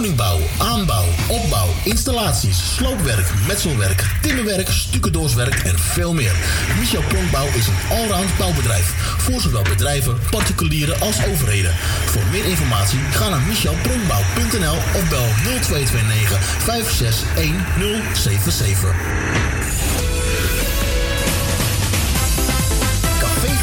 Woningbouw, aanbouw, opbouw, installaties, sloopwerk, metselwerk, timmerwerk, stucadoorswerk en veel meer. Michel Pronkbouw is een allround bouwbedrijf. Voor zowel bedrijven, particulieren als overheden. Voor meer informatie ga naar michelpronkbouw.nl of bel 0229 561077. Café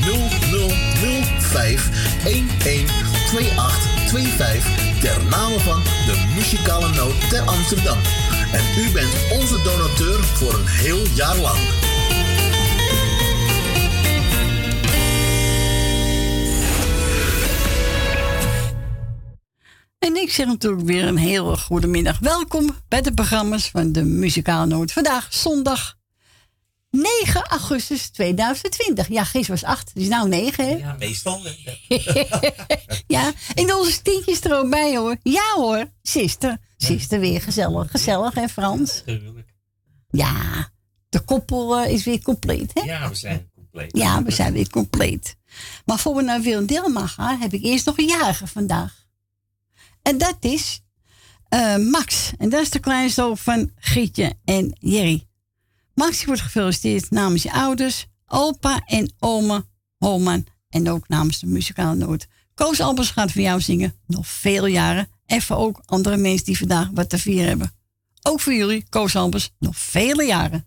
0005 112825 ter name van de muzikale noot ter Amsterdam. En u bent onze donateur voor een heel jaar lang. En ik zeg natuurlijk weer een hele goede middag. Welkom bij de programma's van de Muzikale Noot. Vandaag zondag 9 augustus 2020. Ja, gisteren was 8, dus nou 9, hè? Ja, meestal. Ja, en onze tientjes er ook bij, hoor. Ja, hoor. Sister. Sister weer gezellig. Gezellig, hè, Frans? Ja, de koppel eh, is weer compleet, hè? Ja, we zijn compleet. Ja, we zijn weer compleet. Maar voor we naar Willem Dilma gaan, heb ik eerst nog een jarige vandaag. En dat is eh, Max. En dat is de kleinzoon van Gietje en Jerry. Max die wordt gefeliciteerd namens je ouders, opa en oma Holman. En ook namens de muzikale noot. Koos Albers gaat voor jou zingen. Nog veel jaren. En voor ook andere mensen die vandaag wat te vieren hebben. Ook voor jullie, Koos Albers, nog vele jaren.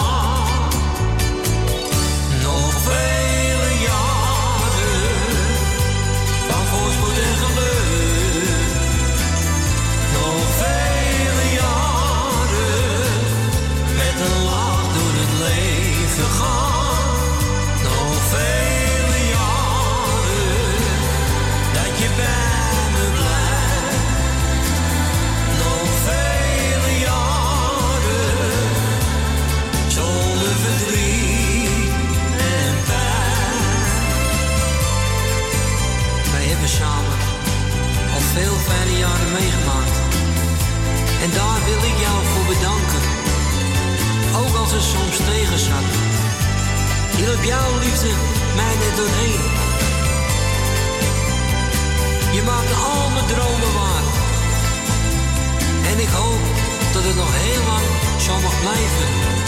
Bedanken. Ook als het soms tegen zat. Hielp jouw liefde mij net doorheen. Je maakte al mijn dromen waar. En ik hoop dat het nog heel lang zo mag blijven.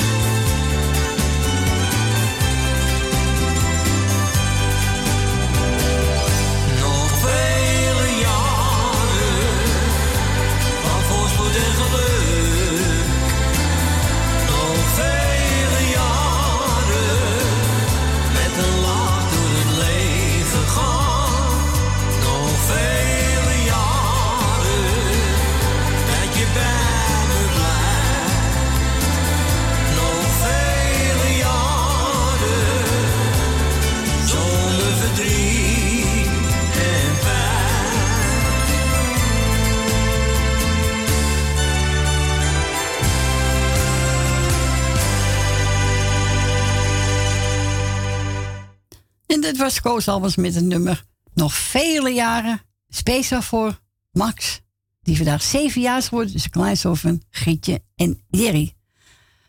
Dit was Koos Albers met het nummer Nog vele jaren. Speciaal voor Max. Die vandaag zeven jaar is geworden. Dus van Gietje en Jerry.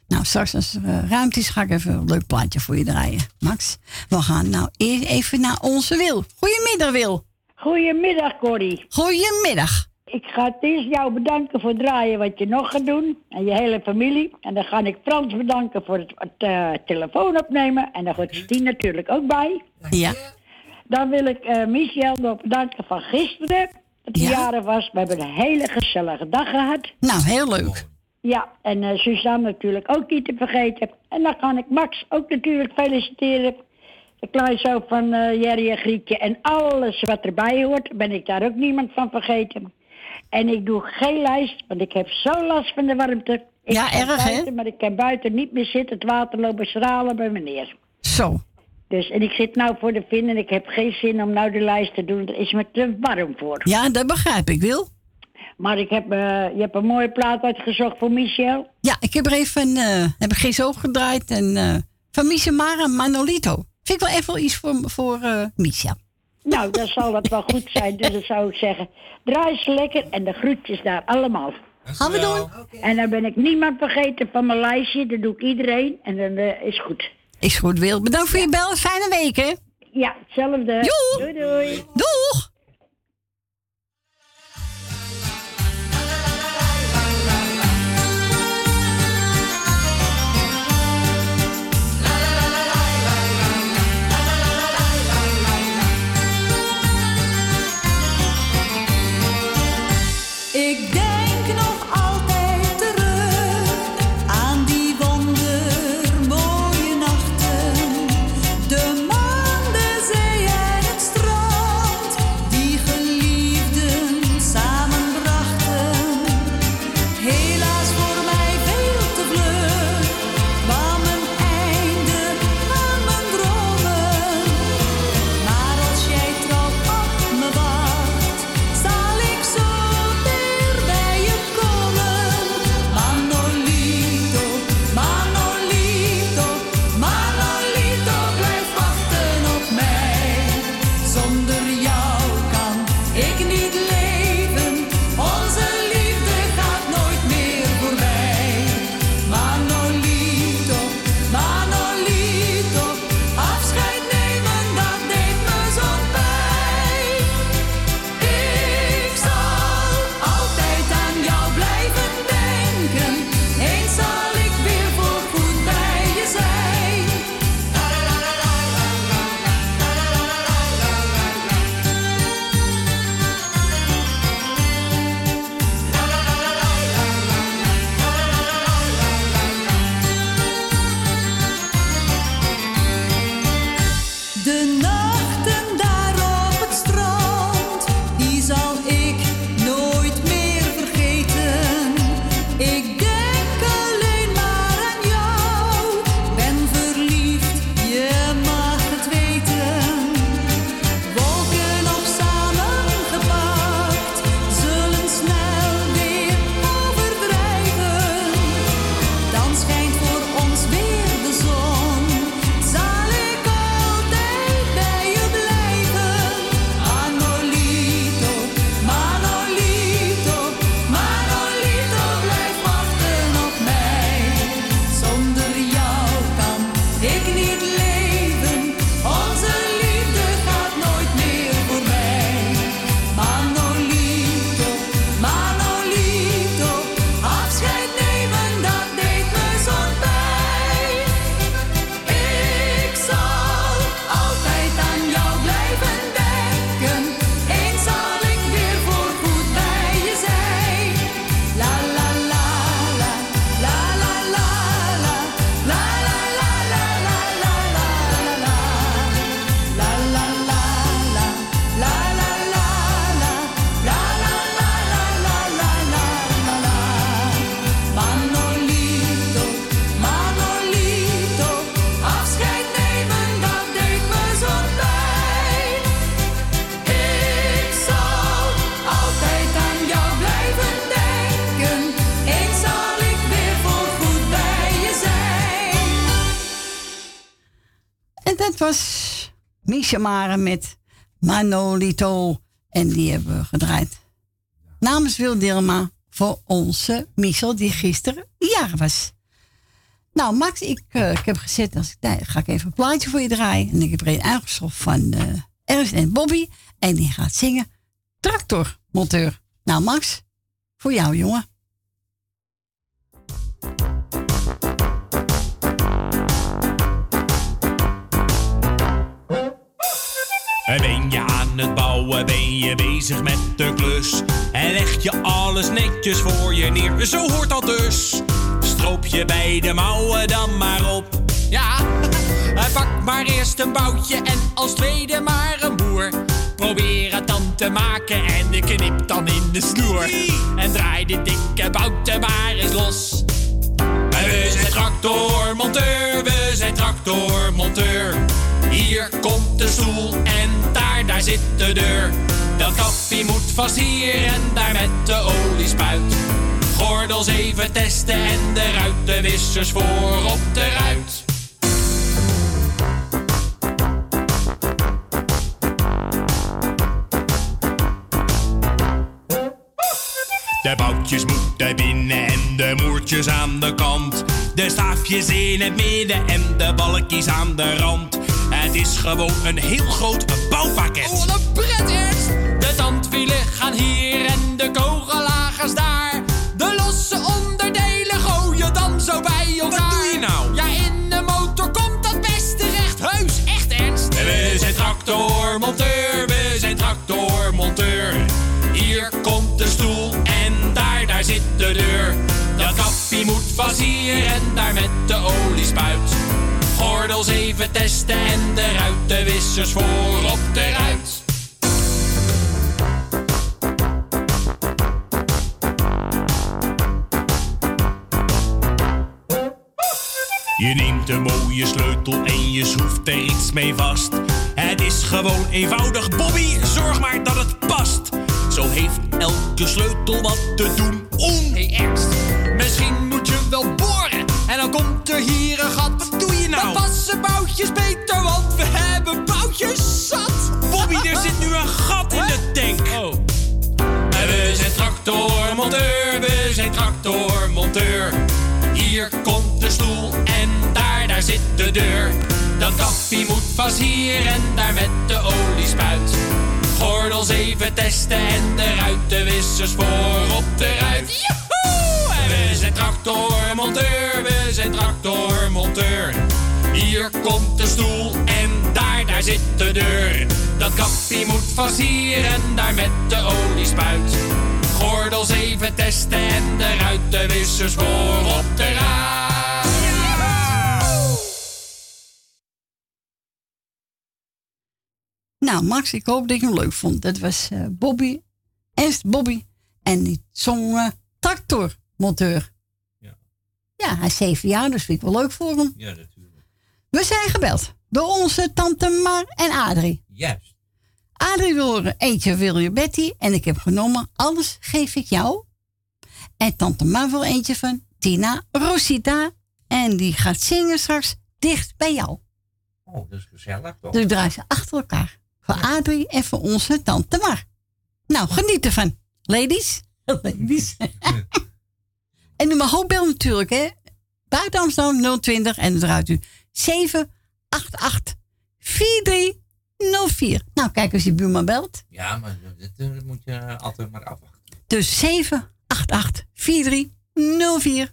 Nou, straks als er eh, ruimte is, ga ik even een leuk plaatje voor je draaien. Max, we gaan nou eerst even naar onze Wil. Goedemiddag, Wil. Goedemiddag, Corrie. Goedemiddag. Ik ga het eerst jou bedanken voor het draaien wat je nog gaat doen. En je hele familie. En dan ga ik Frans bedanken voor het, het eh, telefoon opnemen. En daar hoort Stien natuurlijk ook bij. Ja. Dan wil ik eh Michel nog bedanken van gisteren. Dat hij Ja. jaren was. We hebben een hele gezellige dag gehad. Nou, heel leuk. Ja, en eh Suzanne natuurlijk ook niet te vergeten. En dan kan ik Max ook natuurlijk feliciteren. De kleinzoon van eh Jerry en Grietje. En alles wat erbij hoort, ben ik daar ook niemand van vergeten. En ik doe geen lijst, want ik heb zo last van de warmte. Ik Ja, erg, hè? Maar ik kan buiten niet meer zitten. Het water lopen stralen bij meneer. Zo. Dus, en ik zit nou voor de vin en ik heb geen zin om nou de lijst te doen. Er is me te warm voor. Ja, dat begrijp ik, Wil. Maar ik heb, eh, je hebt een mooie plaat uitgezocht voor Michel. Ja, ik heb er even, eh heb ik geen zo gedraaid. En eh van Misemara Manolito. Vind ik wel even iets voor, voor Misha. Nou, dan zal dat wel goed zijn. Dus dan zou ik zeggen, draai ze lekker en de groetjes daar allemaal. Gaan we doen? En dan ben ik niemand vergeten van mijn lijstje. Dat doe ik iedereen en dan eh, is goed. Is goed, Wil. Bedankt voor je bel. Fijne week, hè? Ja, hetzelfde. Doei doei. Doeg! Ik Met Manolito. En die hebben we gedraaid. Namens Wil Dilma voor onze Michel die gisteren jaar was. Nou, Max, ik, uh, ik heb gezet, als ik ga ik even een plaatje voor je draaien. En ik heb er een van uh, Ernst en Bobby. En die gaat zingen Tractormonteur. Nou, Max, voor jou, jongen. Ben je aan het bouwen, ben je bezig met de klus. En leg je alles netjes voor je neer, zo hoort dat dus. Stroop je bij de mouwen dan maar op. Ja, pak maar eerst een boutje en als tweede maar een boer. Probeer het dan te maken en knip dan in de snoer. En draai de dikke bouten maar eens los. We zijn tractormonteur, we zijn tractormonteur. Hier komt de stoel en daar, daar zit de deur. Dat kaffie moet vast hier en daar met de oliespuit. Gordels even testen en de ruitenwissers voor op de ruit. De boutjes moeten binnen en de moertjes aan de kant. De staafjes in het midden en de balkjes aan de rand. Het is gewoon een heel groot bouwpakket. Oh, wat een pret, Ernst! De tandwielen gaan hier en de kogellagers daar. De losse onderdelen gooien dan zo bij elkaar. Wat doe je nou? Ja, in de motor komt dat best terecht. Heus, echt ernst. We zijn tractormonteur, we zijn tractormonteur. Hier komt de stoel en daar, daar zit de deur. Dat kaffie moet vast hier en daar met de oliespuit. Gordels even testen en de ruitenwissers voor op de ruit. Je neemt een mooie sleutel en je schroeft er iets mee vast. Het is gewoon eenvoudig, Bobby, zorg maar dat het past. Zo heeft elke sleutel wat te doen. On. Hey Ernst, misschien moet je wel boren en dan komt er hier een gat. Nou? Dan passen boutjes beter, want we hebben boutjes zat. Bobby, er zit nu een gat in de tank. Oh. En we zijn tractormonteur, we zijn tractormonteur. Hier komt de stoel en daar, daar zit de deur. Dat kaffie moet vast hier en daar met de oliespuit. Gordels even testen en de ruitenwissers voor op de ruit. We zijn tractormonteur, we zijn tractormonteur. Hier komt de stoel en daar, daar zit de deur. Dat kaffie moet vast hier en daar met de oliespuit. Gordels even testen en de ruitenwissers voor op de ruit. Nou, Max, ik hoop dat je hem leuk vond. Dat was uh, Bobby, Ernst Bobby. En die zong uh, tractormonteur. Ja. Ja, hij is zeven jaar, dus vind ik wel leuk voor hem. Ja, natuurlijk. We zijn gebeld door onze tante Mar en Adrie. Juist. Adrie wil horen eentje wil je Betty. En ik heb genomen Alles geef ik jou. En tante Mar wil eentje van Tina Rosita. En die gaat zingen straks dicht bij jou. Oh, dat is gezellig toch? Dus ik draai ze achter elkaar. Voor Adrie en voor onze tante Mar. Nou, geniet ervan. Ladies. Ladies. en u mag ook bellen natuurlijk, hè. Buiten Amsterdam 020 en dan draait u 788 4304. Nou, kijk als je buurman belt. Ja, maar dit eh, moet je altijd maar afwachten. Dus 788 4304.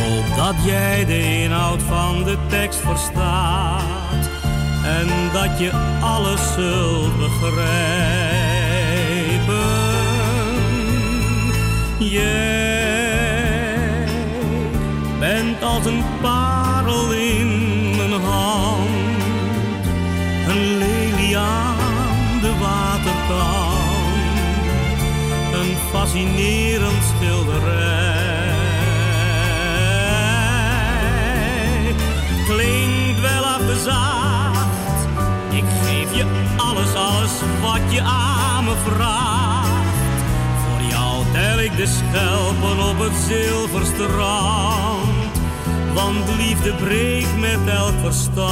Hoop dat jij de inhoud van de tekst verstaat en dat je alles zult begrijpen. Jij bent als een parel in mijn hand, een lelie aan de waterkant, een fascinerend schilderij. Wat je aan me vraagt. Voor jou tel ik de schelpen op het zilverstrand, want liefde breekt met elk verstand.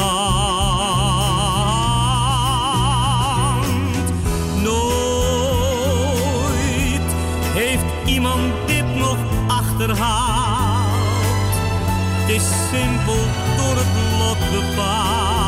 Nooit heeft iemand dit nog achterhaald. Het is simpel door het lot bepaald.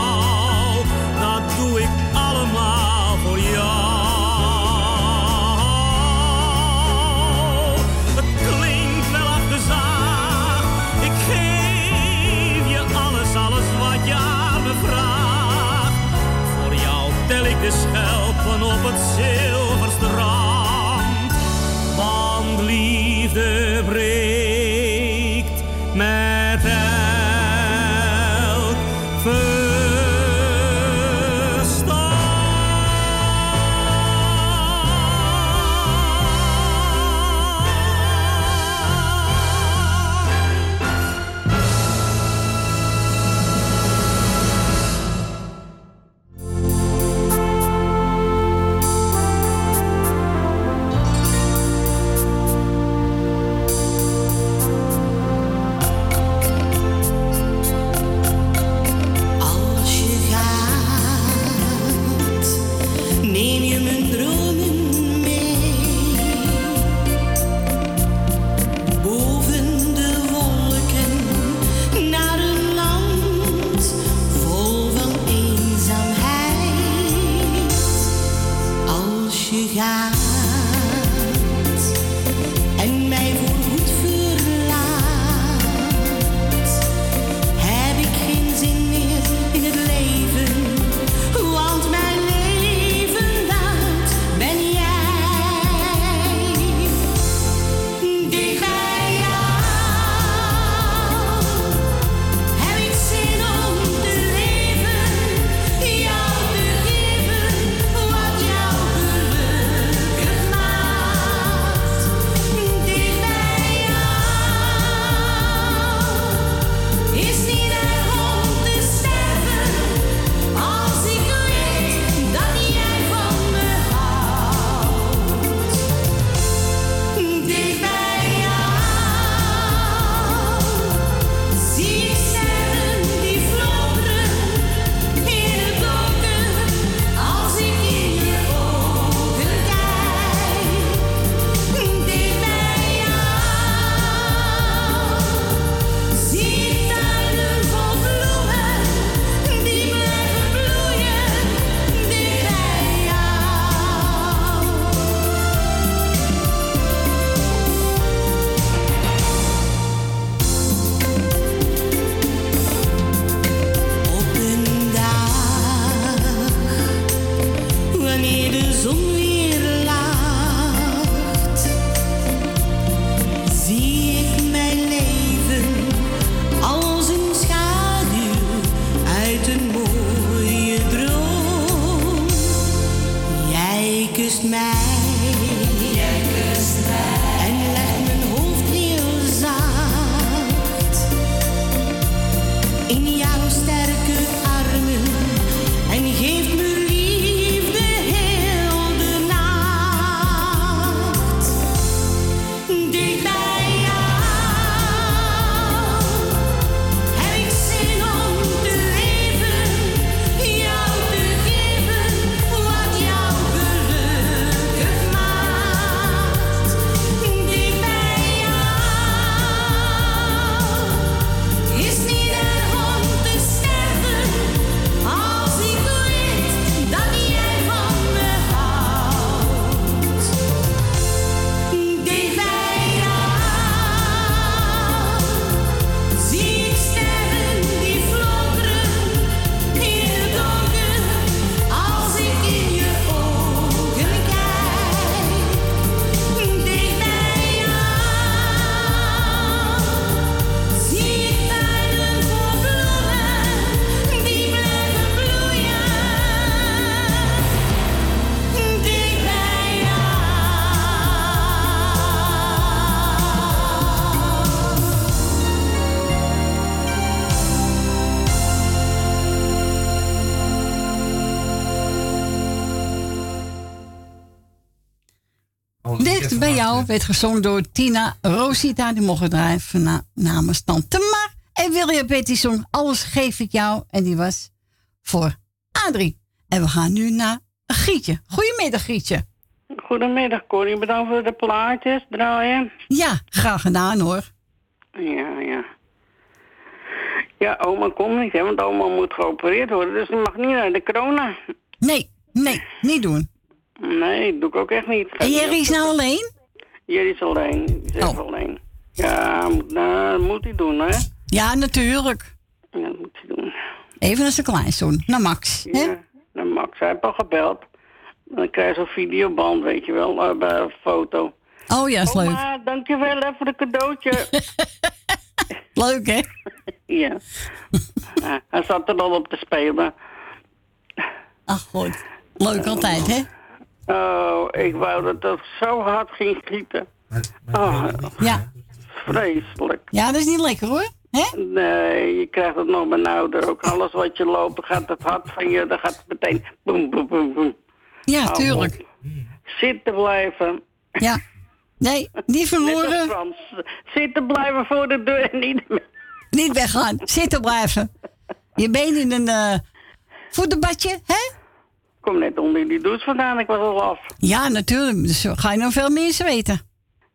De schelpen op het zilverstrand. Want liefde breekt met werd gezongen door Tina Rosita. Die mocht draaien na, namens Tante Mar. En William Betty zong Alles geef ik jou. En die was voor Adrie. En we gaan nu naar Gietje. Goedemiddag Gietje. Goedemiddag Corrie, bedankt voor de plaatjes draaien. Ja, graag gedaan hoor. Ja, ja. Ja, oma komt niet, hè, want oma moet geopereerd worden, dus die mag niet naar de corona. Nee, nee, niet doen. Nee, doe ik ook echt niet. En Jerry is nou alleen? Jerry is alleen, echt Oh. alleen. Ja, moet, nou, dat moet hij doen, hè. Ja, natuurlijk. Ja, dat moet hij doen. Even naar zijn kleinzoon, naar Max. Hè? Ja, nou, Max, hij heeft al gebeld. Dan krijg je zo'n videoband, weet je wel, eh, bij een foto. Oh ja, is leuk. Oma, dankjewel hè, voor het cadeautje. Leuk hè? ja. Ja, Hij zat er al op te spelen. Ach goed. Leuk altijd hè? Oh, ik wou dat het zo hard ging schieten. Oh, Ja. vreselijk. Ja, dat is niet lekker hoor. Hè? Nee, je krijgt het nog benauwder. Ook alles wat je loopt, dan gaat het hart van je, dan gaat het meteen boem, boem, boem, boem. Ja, Hou tuurlijk. Zitten blijven. Ja. Nee, niet verloren. Frans. Zitten blijven voor de deur en niet meer. Niet weggaan. Zitten blijven. Je been in een eh voetenbadje, hè? Ik kom net onder die douche vandaan, ik was al af. Ja, natuurlijk. Dus ga je nog veel mensen weten.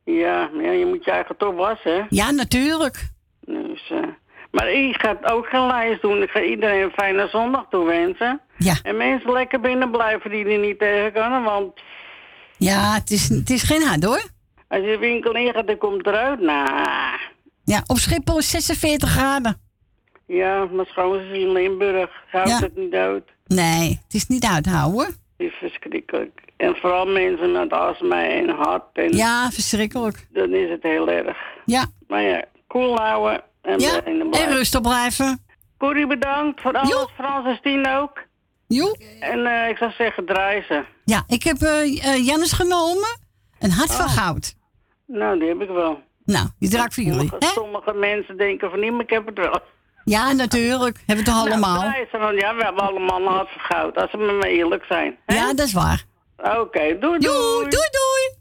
Ja, maar ja, je moet je eigen toch wassen, hè. Ja, natuurlijk. Dus, eh, maar ik ga ook geen lijst doen. Ik ga iedereen een fijne zondag toewensen. Ja. En mensen lekker binnen blijven die er niet tegen kunnen. Want Ja, het is, het is geen hard hoor. als je de winkel ingaat, dan komt eruit. Nou, Ja, op Schiphol is 46 graden. ja, maar schoonzus in Limburg houdt Ja. het niet uit. Nee, het is niet uit te houden hoor. Het is verschrikkelijk. En vooral mensen met astma en hart. En Ja, verschrikkelijk. Dan is het heel erg. Ja. Maar ja, cool houden en Ja, en rustig blijven. Corrie, bedankt voor alles. Frans en Stien ook. Jo. En eh, ik zou zeggen, draai ze. Ja, ik heb Jannes genomen. Een hart van Oh. goud. Nou, die heb ik wel. Nou, die draak voor jullie. Sommige, sommige mensen denken van niet, maar ik heb het wel. Ja, natuurlijk. Hebben we toch allemaal? Nou, ze, want ja, we hebben allemaal een goud. Als we met me eerlijk zijn. Ja, dat is waar. Oké, doei doei. Doei, doei, doei.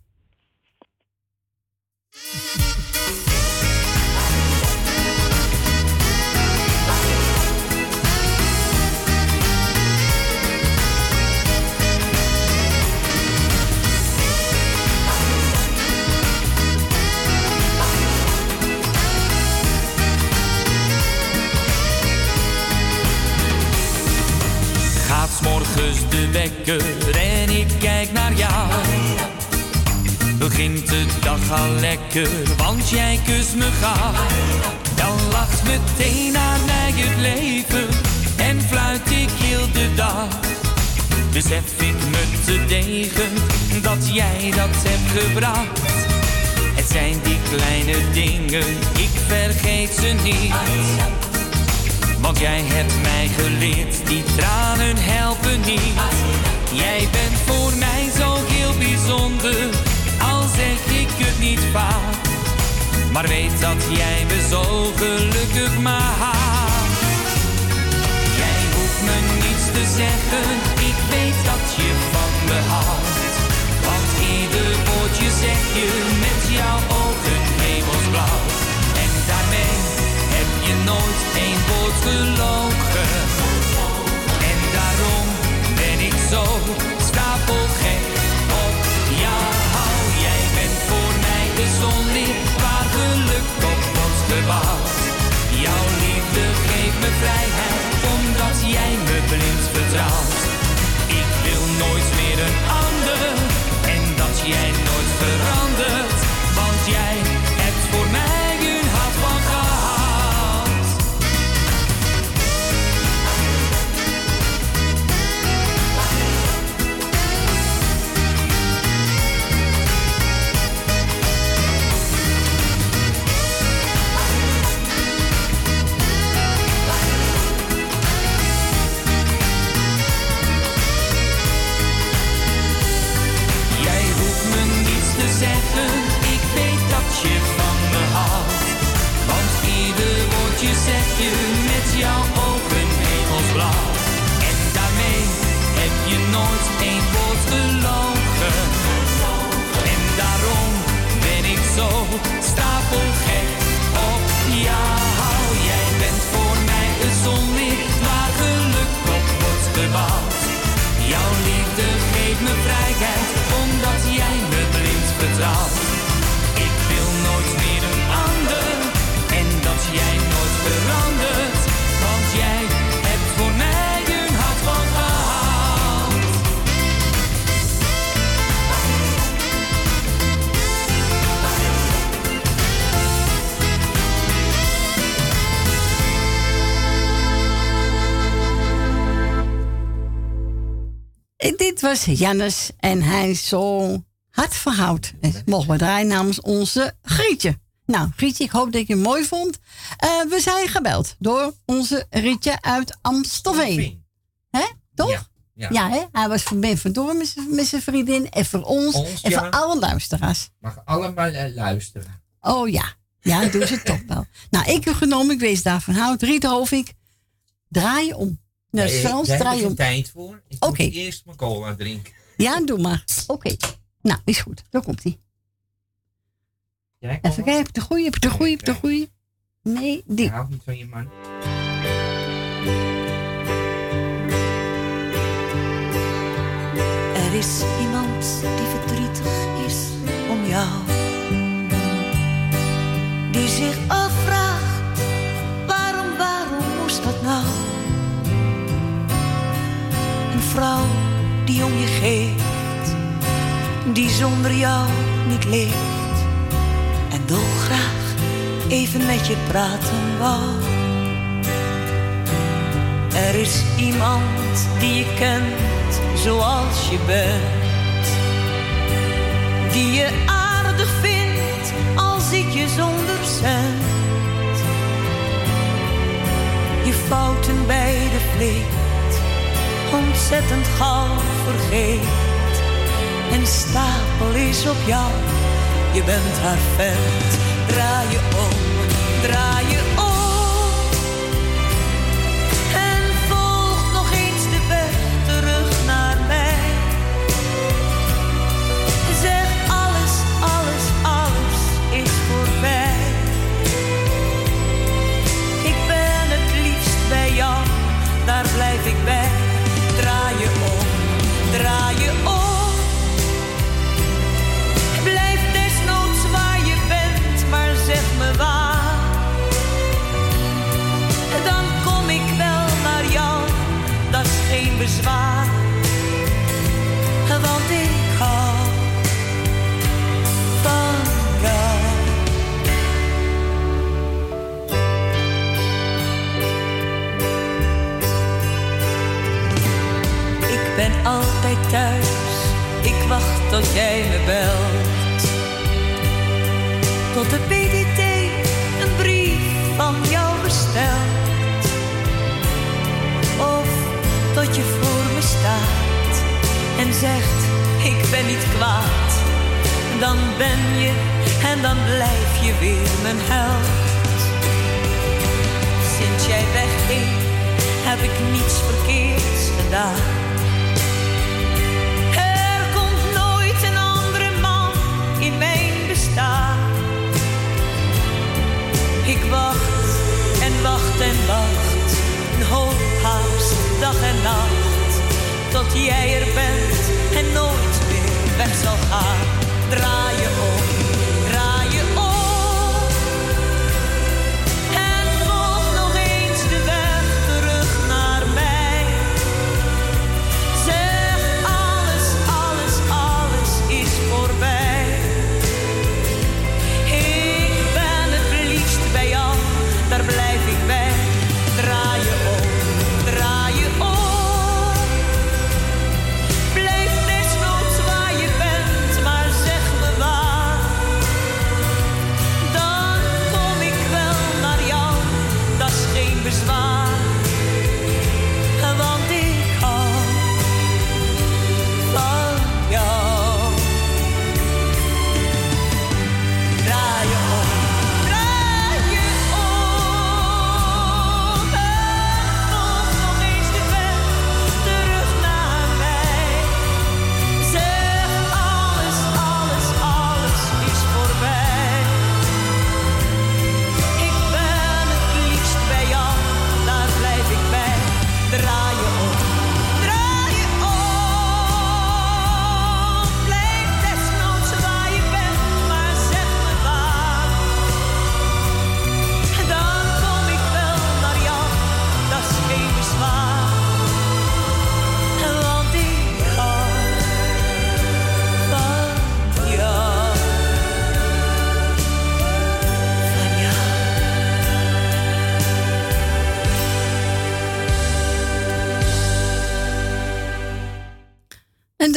En ik kijk naar jou. Begint de dag al lekker, want jij kust me gauw. Dan lacht meteen naar mij het leven en fluit ik heel de dag. Besef ik me te degen dat jij dat hebt gebracht. Het zijn die kleine dingen, ik vergeet ze niet. Want jij hebt mij geleerd, die tranen helpen niet. Jij bent voor mij zo heel bijzonder, al zeg ik het niet vaak. Maar weet dat jij me zo gelukkig maakt. Jij hoeft me niets te zeggen, ik weet dat je van me houdt. Want ieder woordje zeg je met jouw ogen woord gelogen. En daarom ben ik zo stapelgek op jou. Jij bent voor mij de zonlicht waar geluk op wordt gebouwd. Jouw liefde geeft me vrijheid omdat jij me blind vertrouwt. Ik wil nooit meer een ander en dat jij zeg je met jouw ogen hemelsblauw. En daarmee heb je nooit een woord gelogen. En daarom ben ik zo stapelgek. Dit was Jannes en hij is zo hard verhoud. En mogen we draaien namens onze Grietje. Nou, Grietje, ik hoop dat je het mooi vond. Eh, we zijn gebeld door onze Rietje uit Amstelveen. Hè? Toch? Ja, Ja, ja. hè? Hij was voor Ben vandoor met zijn- vriendin. En voor ons. Ons, en ja. voor alle luisteraars. Mag allemaal eh, luisteren. Oh ja. Ja, doen ze toch wel. Nou, ik heb genomen, ik wees daarvan hout. Riet Hovink, draai je om. Nou, Nee, Frans, daar heb draai ik je geen om. tijd voor. Ik Oké. moet eerst mijn cola drinken. Ja, doe maar. Oké. Nou, is goed. Daar komt hij. Even kijken, heb je de goeie, heb je de goeie, heb de goeie? Nee, die. Ik hou niet van je man. Er is iemand die verdrietig is om jou. Die zich afvraagt, vrouw die om je geeft, die zonder jou niet leeft. En dolgraag even met je praten wou. Er is iemand die je kent zoals je bent. Die je aardig vindt als ik je zonder cent. Je fouten bij de vleet ontzettend gauw vergeet. En stapel is op jou, je bent haar vent. Draai je om, draai je om. Thuis, ik wacht tot jij me belt. Tot de PDT een brief van jou bestelt. Of tot je voor me staat en zegt: Ik ben niet kwaad. Dan ben je en dan blijf je weer mijn held. Sinds jij wegging, heb ik niets verkeerds gedaan. Wacht en wacht en wacht, een hoop haast, dag en nacht. Tot jij er bent en nooit meer weg zal gaan.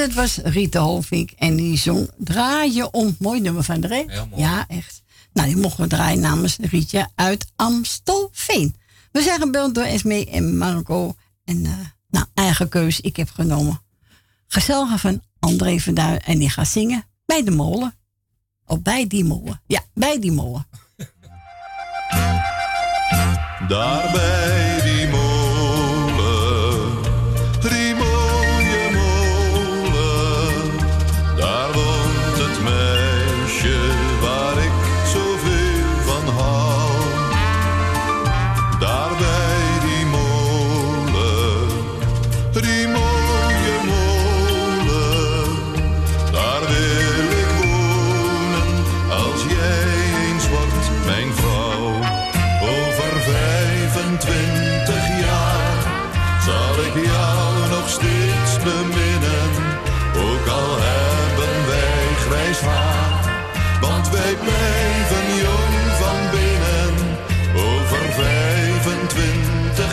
Dat was Rita Hovink. En die zong Draai je om. Mooi nummer van de Ree. Ja, echt. Nou, die mochten we draaien namens Rietje uit Amstelveen. We zijn gebeld door Esme en Marco. En uh, nou, eigen keus. Ik heb genomen gezellige van André van Duin. En die gaat zingen bij de molen. Of bij die molen. Ja, bij die molen. Daarbij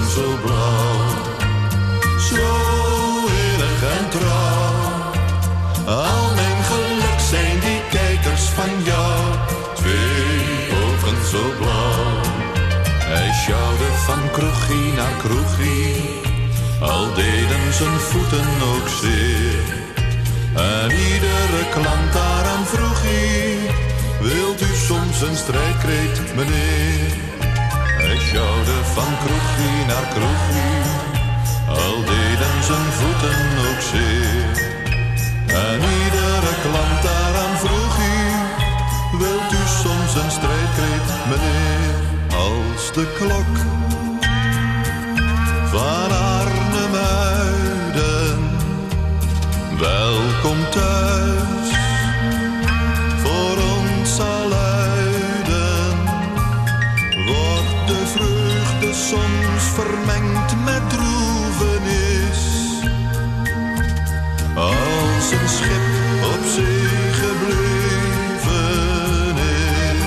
zo blauw, zo innig en trouw. Al mijn geluk zijn die kijkers van jou, twee ogen zo blauw. Hij sjouwde van kroegie naar kroegie, al deden zijn voeten ook zeer. En iedere klant daaraan vroeg hij, wilt u soms een strijdkreet, meneer? Hij sjouwde van kroegie naar kroegie, al deden zijn voeten ook zeer. En iedere klant daaraan vroeg hij, wilt u soms een strijdkreet, meneer? als de klok van Arnhemuiden. Welkom thuis, een schip op zee gebleven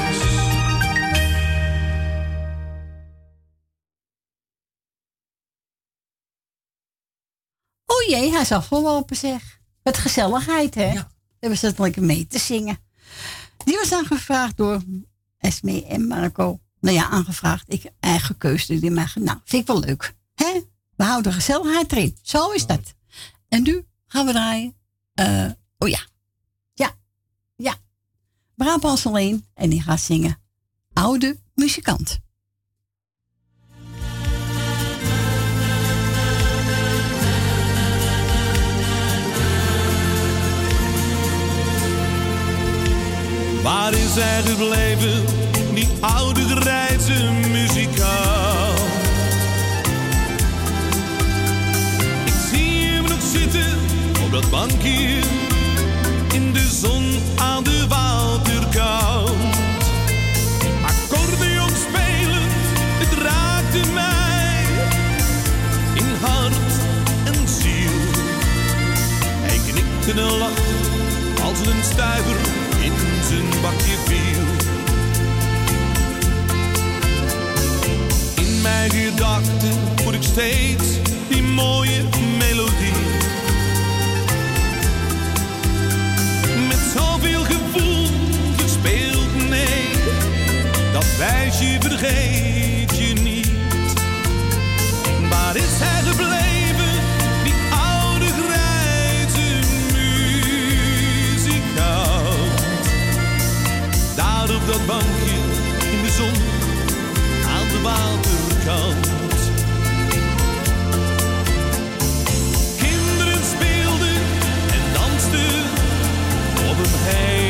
is. Oh jee, hij is afgelopen zeg. Met gezelligheid, hè? Ja. Hebben ze het lekker mee te zingen. Die was aangevraagd door Esme en Marco. Nou ja, aangevraagd. Ik eigen keuze. Die mij, nou, vind ik wel leuk. Hè? We houden gezelligheid erin. Zo is dat. En nu gaan we draaien. Eh, oh ja. Ja. Ja. Brabants alleen. En die gaat zingen. Oude muzikant. Waar is hij gebleven, die oude grijze muzikaal? Dat in de zon aan de waterkant. Accordeon spelen, het raakte mij in hart en ziel. Hij knikte en lachte als een stuiver in zijn bakje viel. In mijn gedachten voel ik steeds die mooie melodie. Wijsje vergeet je niet. Waar is hij gebleven, die oude grijze muzikant? Daar op dat bankje in de zon aan de waterkant. Kinderen speelden en dansten om hem heen.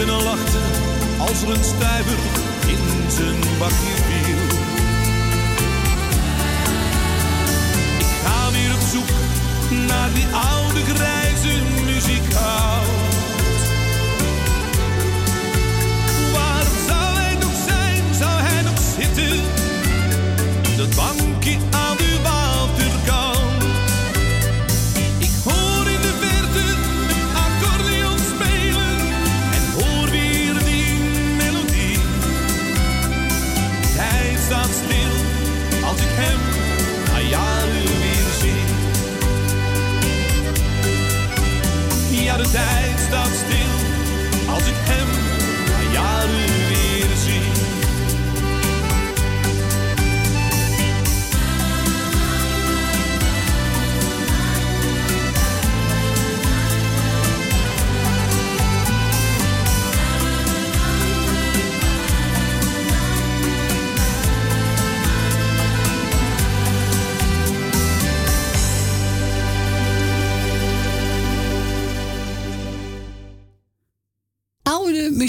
En lachte als er een stuiver in zijn bakje viel. Ik ga weer op zoek naar die oude grijze muziekhout. Waar zou hij nog zijn? Zou hij nog zitten? Dat bankje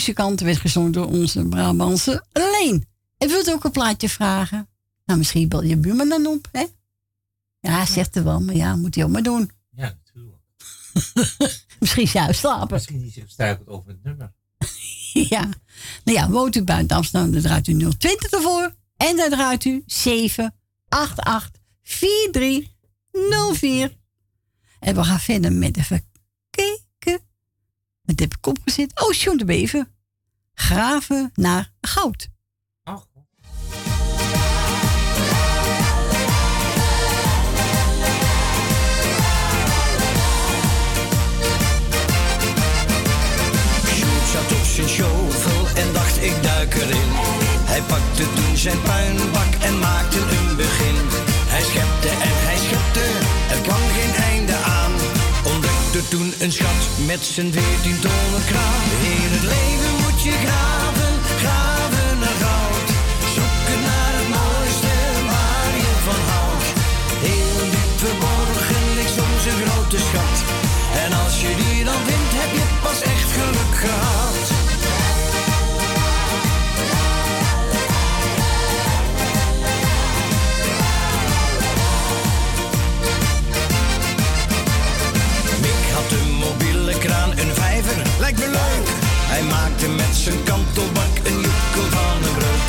muzikanten werd gezongen door onze Brabantse Leen. En wilt u ook een plaatje vragen? Nou, misschien bel je buurman dan op, hè? Ja, zegt er wel, maar ja, moet hij ook maar doen. Ja, natuurlijk. Misschien is hij uitslapen. Misschien niet zich struikelt over het nummer. ja. Nou ja, woont u buiten Amsterdam, dan draait u 020 ervoor. En dan draait u 788 4304. En we gaan verder met even kijken. Wat heb ik opgezet? Oh, John de Bever. Graven naar goud. Sjoerd zat op zijn shovel en dacht ik duik erin. Hij pakte toen zijn puinbak en maakte een begin. Hij schepte en hij schepte, er kwam geen einde aan. Ontdekte toen een schat met zijn veertien tonnen kraan. In het leven je graven, graven naar goud. Zoeken naar het mooiste je van houdt. Heel diep verborgen ligt een grote schat. En als je die dan vindt, heb je pas echt geluk gehad. Mick had een mobiele kraan, een vijver, lijkt me leuk. Hij maakte zijn kantelbak een joekel van een breuk.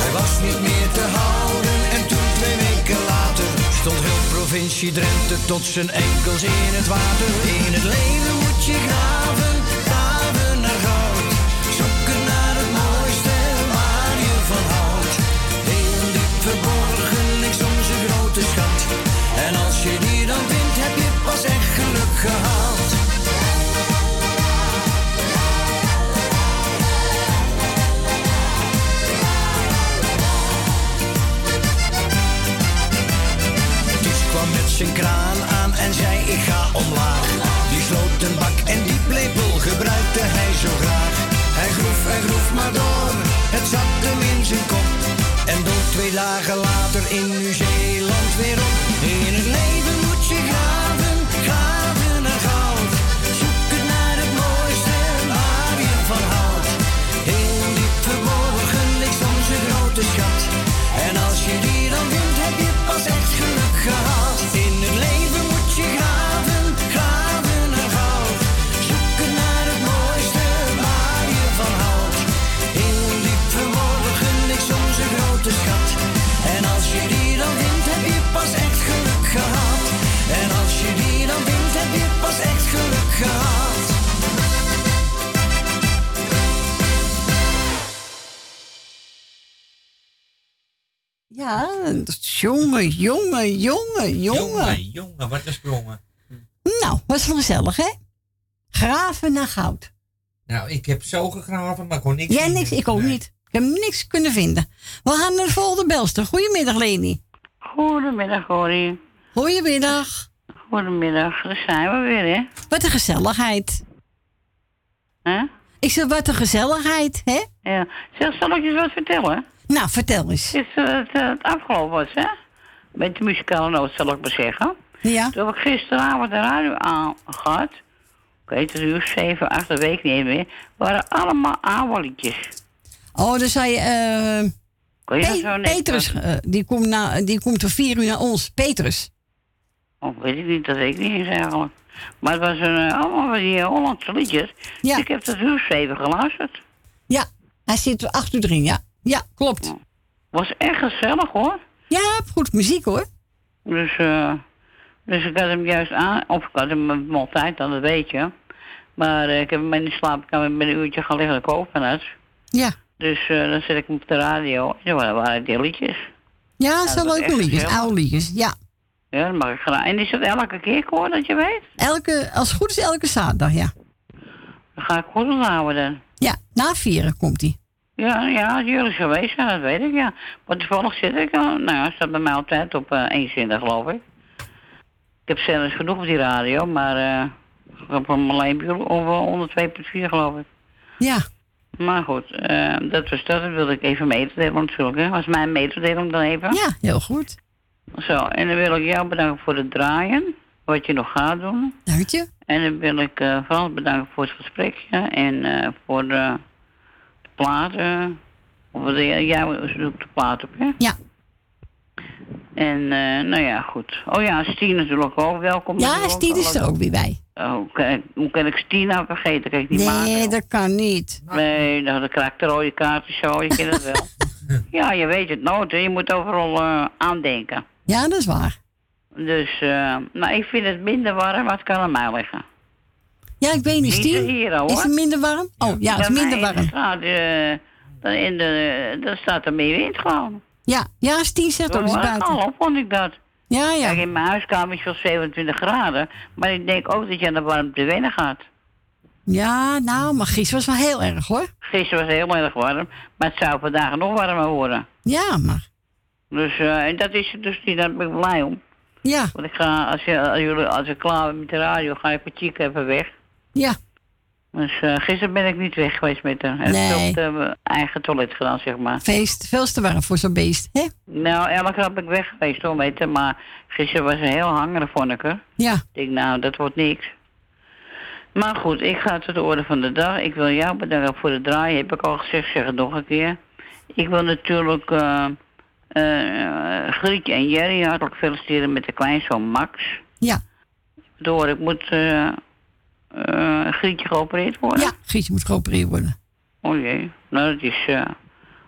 Hij was niet meer te houden en toen twee weken later stond heel provincie Drenthe tot zijn enkels in het water. In het leven moet je graven, graven naar goud. Zoeken naar het mooiste waar je van houdt. Heel diep verborgen ligt soms een grote schat. En als je die dan vindt, heb je pas echt geluk gehad. Zijn kraan aan en zei ik ga omlaag. Die sloot een bak en die lepel gebruikte hij zo graag. Hij groef en groef maar door, het zat hem in zijn kop. En dook twee dagen later in Nieuw-Zeeland weer op. jongen, jongen, jongen, jongen. Jongen, jongen, wat een sprongen. Nou, was wel gezellig, hè? Graven naar goud. Nou, ik heb zo gegraven, maar ik kon niks Jij vinden. niks, ik ook niet. Ik heb niks kunnen vinden. We gaan naar de volgende belster. Goedemiddag, Leni. Goedemiddag, Corrie. Goedemiddag. Goedemiddag, daar zijn we weer, hè? Wat een gezelligheid. Hè? Ik zeg, wat een gezelligheid, hè? Ja. Zeg, zal ik je eens wat vertellen? Nou, vertel eens. Is eh, het, eh, het afgelopen was, hè? Met de muzikale noot, zal ik maar zeggen. Ja. Toen heb ik gisteravond de radio aangehad. Ik weet het, uur 7, 8, dat weet ik niet meer. waren allemaal liedjes. Oh, dan zei je... eh, je dat Pe- Petrus, die, komt na, die komt om vier uur naar ons. Petrus. Oh, weet ik niet, dat weet ik niet eens eigenlijk. Maar het was een, allemaal van die Hollandse liedjes. Ja. Ik heb dat uur 7 geluisterd. Ja, hij zit er acht uur erin, ja. Ja, klopt. Was echt gezellig hoor. Ja, goed muziek hoor. Dus, eh, dus ik had hem juist aan, of ik had hem altijd dan, dat weet je. Maar eh, ik heb hem in de slaapkamer met een uurtje gaan liggen, ik open het. Ja. Dus eh, dan zet ik hem op de radio. En dan waren- die liedjes. Ja, zo leuke liedjes, oude liedjes. Ja. Ja, dat mag ik graag. En is dat elke keer hoor, dat je weet? Elke, als het goed is, elke zaterdag, ja. Dan ga ik goed onthouden dan. Ja, na vieren komt hij. Ja, ja, jullie geweest zijn, dat weet ik, ja. Maar toevallig zit ik, uh, nou ja, staat bij mij altijd op eh 21, geloof ik. Ik heb zelfs genoeg op die radio, maar eh ik heb hem alleen over 102.4, geloof ik. Ja. Maar goed, eh, dat was dat. Dat wilde ik even mededelen natuurlijk, hè. Was mijn mededeling dan even. Ja, heel goed. Zo, en dan wil ik jou bedanken voor het draaien, wat je nog gaat doen. Dank je. En dan wil ik eh, vooral bedanken voor het gesprekje en eh, voor de platen. Of de, jij zoekt de plaat op, hè? Ja. En eh, nou ja, goed. Oh ja, Stien natuurlijk ook. Welkom. Ja. Stien is er ook weer bij. Oh, hoe, kan, hoe kan ik Stien nou vergeten? Kan ik niet maken. Nee, dat kan niet. Nee, nou, dan krijg ik de rode kaartjes zo. Je kent het wel. ja, je weet het nooit. hè. Je moet overal eh, aandenken. Ja, dat is waar. Dus, eh, nou, ik vind het minder warm, maar het kan aan mij liggen. Ja, ik weet niet, Niet Stien. hier, hoor. Is het minder warm? Oh, ja, het is minder warm. Eh, dan in de, dan staat er meer wind gewoon. Ja, ja, Stien zegt ook eens buiten. Al vond ik dat. Ja, ja. Kijk, in mijn huiskamer is het 27 graden. Maar ik denk ook dat je aan de warmte wennen gaat. Ja, nou, maar gisteren was wel heel erg hoor. Gisteren was het heel erg warm. Maar het zou vandaag nog warmer worden. Ja, maar. Dus, eh, en dat is het dus niet. Daar ben ik blij om. Ja. Want ik ga, als, je, als, jullie, als ik klaar ben met de radio, ga ik met Chica even weg. Ja. Dus eh, gisteren ben ik niet weg geweest met haar. En Nee. ik heb op de eh, eigen toilet gedaan, zeg maar. Feest, veel te warm voor zo'n beest, hè? Nou, elke keer ben ik weg geweest hoor, weet je. Maar gisteren was ze heel hangerig, vond ik. Ja. Ik denk, nou, dat wordt niks. Maar goed, ik ga tot de orde van de dag. Ik wil jou bedanken voor het draaien, heb ik al gezegd, zeg het nog een keer. Ik wil natuurlijk eh eh, Grietje en Jerry hartelijk feliciteren met de kleinzoon Max. Ja. Door, ik moet eh eh, Grietje geopereerd worden. Ja, Gietje moet geopereerd worden. Oh jee, nou dat is eh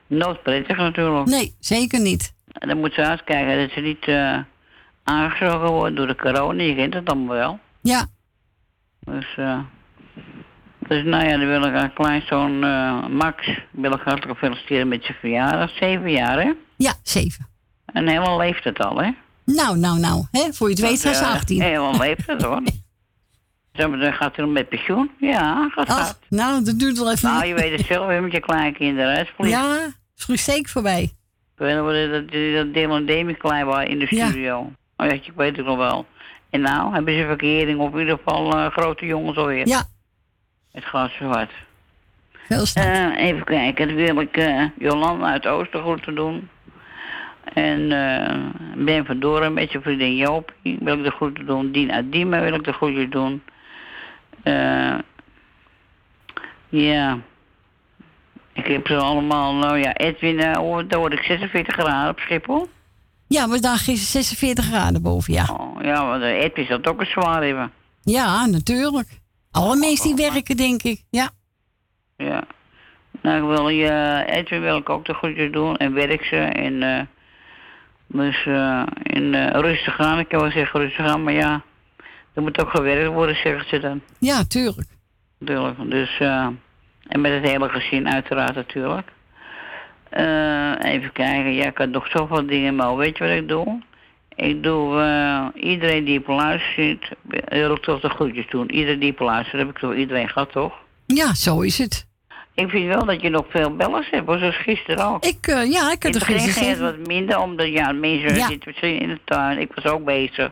nooit prettig natuurlijk. Nee, zeker niet. En dan moet ze uitkijken dat ze niet eh aangezogen wordt door de corona. Je kent het allemaal wel. Ja. Dus, eh dus nou ja, dan wil ik aan kleinzoon eh Max wil ik hartelijk feliciteren met zijn verjaardag. Zeven jaar, hè? Ja, zeven. En helemaal leeft het al, hè? Nou, nou, nou. Hè? Voor je het weet zijn ze Ja, 18. Helemaal leeft het, hoor. Dan gaat hij met pensioen? Ja, gaat Ach, gaat. nou, dat duurt wel even. Nou, je weet het zelf, hè, met je kleinkinderen, hè? Vlieg. Ja, is goed zeker voorbij. Dat, dat, Demi klein waren in de Ja. studio. Oh ja, ik weet het nog wel. En nou, hebben ze verkering of in ieder geval eh, grote jongens alweer. Ja. Het glas zwart. Veel Eh, even kijken, dan wil ik eh Jolanda uit Oostergoed doen. En eh Ben van Doren met je vriendin Jopie wil ik de groeten doen. Dien uit Diemen wil ik de groeten doen. Eh ja. Ik heb ze allemaal, nou ja, Edwin, eh, hoor- daar word ik 46 graden op Schiphol. Ja, we daar gisteren 46 graden boven, ja. Oh, ja, want eh, Edwin zal het ook een zwaar hebben. Ja, natuurlijk. Alle mensen die werken, denk ik. Ja. Ja. Nou, ik wil je, Edwin wil ik ook de groeten doen en werk ze en eh dus eh in eh, rustig aan. Ik kan wel zeggen rustig aan, maar ja, er moet ook gewerkt worden, zeggen ze dan. Ja, tuurlijk. Natuurlijk. Dus, eh en met het hele gezin uiteraard natuurlijk. Eh, even kijken, ja, ik had nog zoveel dingen, maar weet je wat ik doe? Ik doe eh, iedereen die op luistert, wil ik toch de groetjes doen. Iedereen die op luistert, heb ik toch iedereen gehad, toch? Ja, zo is het. Ik vind wel dat je nog veel bellers hebt, zoals gisteren ook. Ik, eh, ja, ik had er gisteren ging het wat minder, omdat ja, mensen Ja. zitten misschien in de tuin. Ik was ook bezig.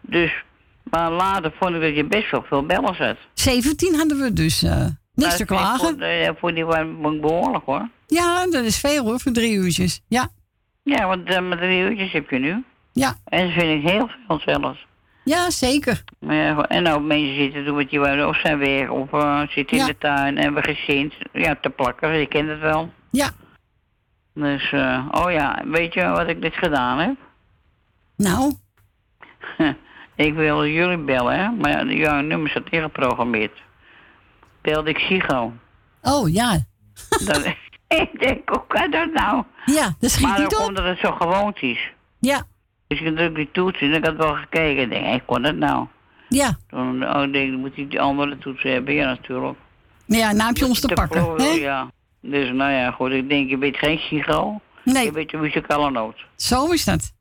Dus, maar later vond ik dat je best wel veel bellers had. 17 hadden we dus. eh niks te Nou, vind klagen. Voor, eh, voor die waren behoorlijk hoor. Ja, dat is veel hoor, voor drie uurtjes. Ja. Ja, want eh, met drie uurtjes heb je nu. Ja. En dat vind ik heel veel zelfs. Ja, zeker. Ja, en ook mensen zitten doen wat je wil, of zijn weg, of eh, zitten in Ja. de tuin en hebben gezind. Ja, te plakken, je kent het wel. Ja. Dus, oh ja, weet je wat ik dit gedaan heb? Nou? ik wil jullie bellen, hè, maar jouw nummer staat ingeprogrammeerd. Belde ik Sigo. Oh, ja. Dat, ik denk, hoe kan dat nou? Ja, dat schiet maar niet op. omdat het zo gewoond is. Ja. Dus ik druk die toets en ik had wel gekeken. Ik denk, hé, kon dat nou? Ja. Toen oh, ik denk, moet ik die andere toets hebben? Ja, natuurlijk. Maar ja, nou heb je ons te Te pakken. Hè? Ja. Dus nou ja, goed. Ik denk, je bent geen Sigo. Nee. Je bent een muzikale noot. Zo is dat.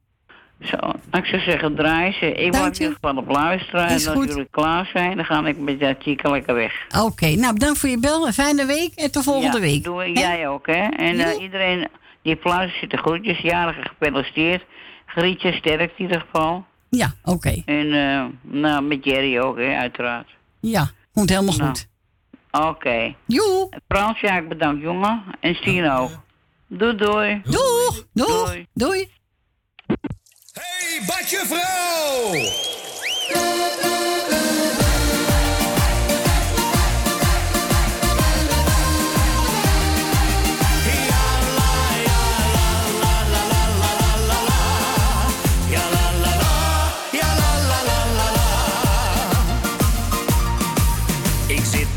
Zo, ik zou zeggen, draai ze. Ik Dank blijf in ieder geval op luisteren. Is en als goed. jullie klaar zijn, dan ga ik met dat chica lekker weg. Oké, nou bedankt voor je bel. Een fijne week en tot volgende ja, week. Doe jij ook, hè? En eh, iedereen die op luistert, zit de groetjes. Jarige gefeliciteerd. Grietje, sterk in ieder geval. Ja, oké. En eh, nou, met Jerry ook, hè, uiteraard. Ja, komt helemaal Nou, goed. Oké. Joe. Frans, ja, ik bedankt, jongen. En Stien ook. Doei, doei. Doeg. Doeg. Doei. Doei. Hey, Badje Vrouw!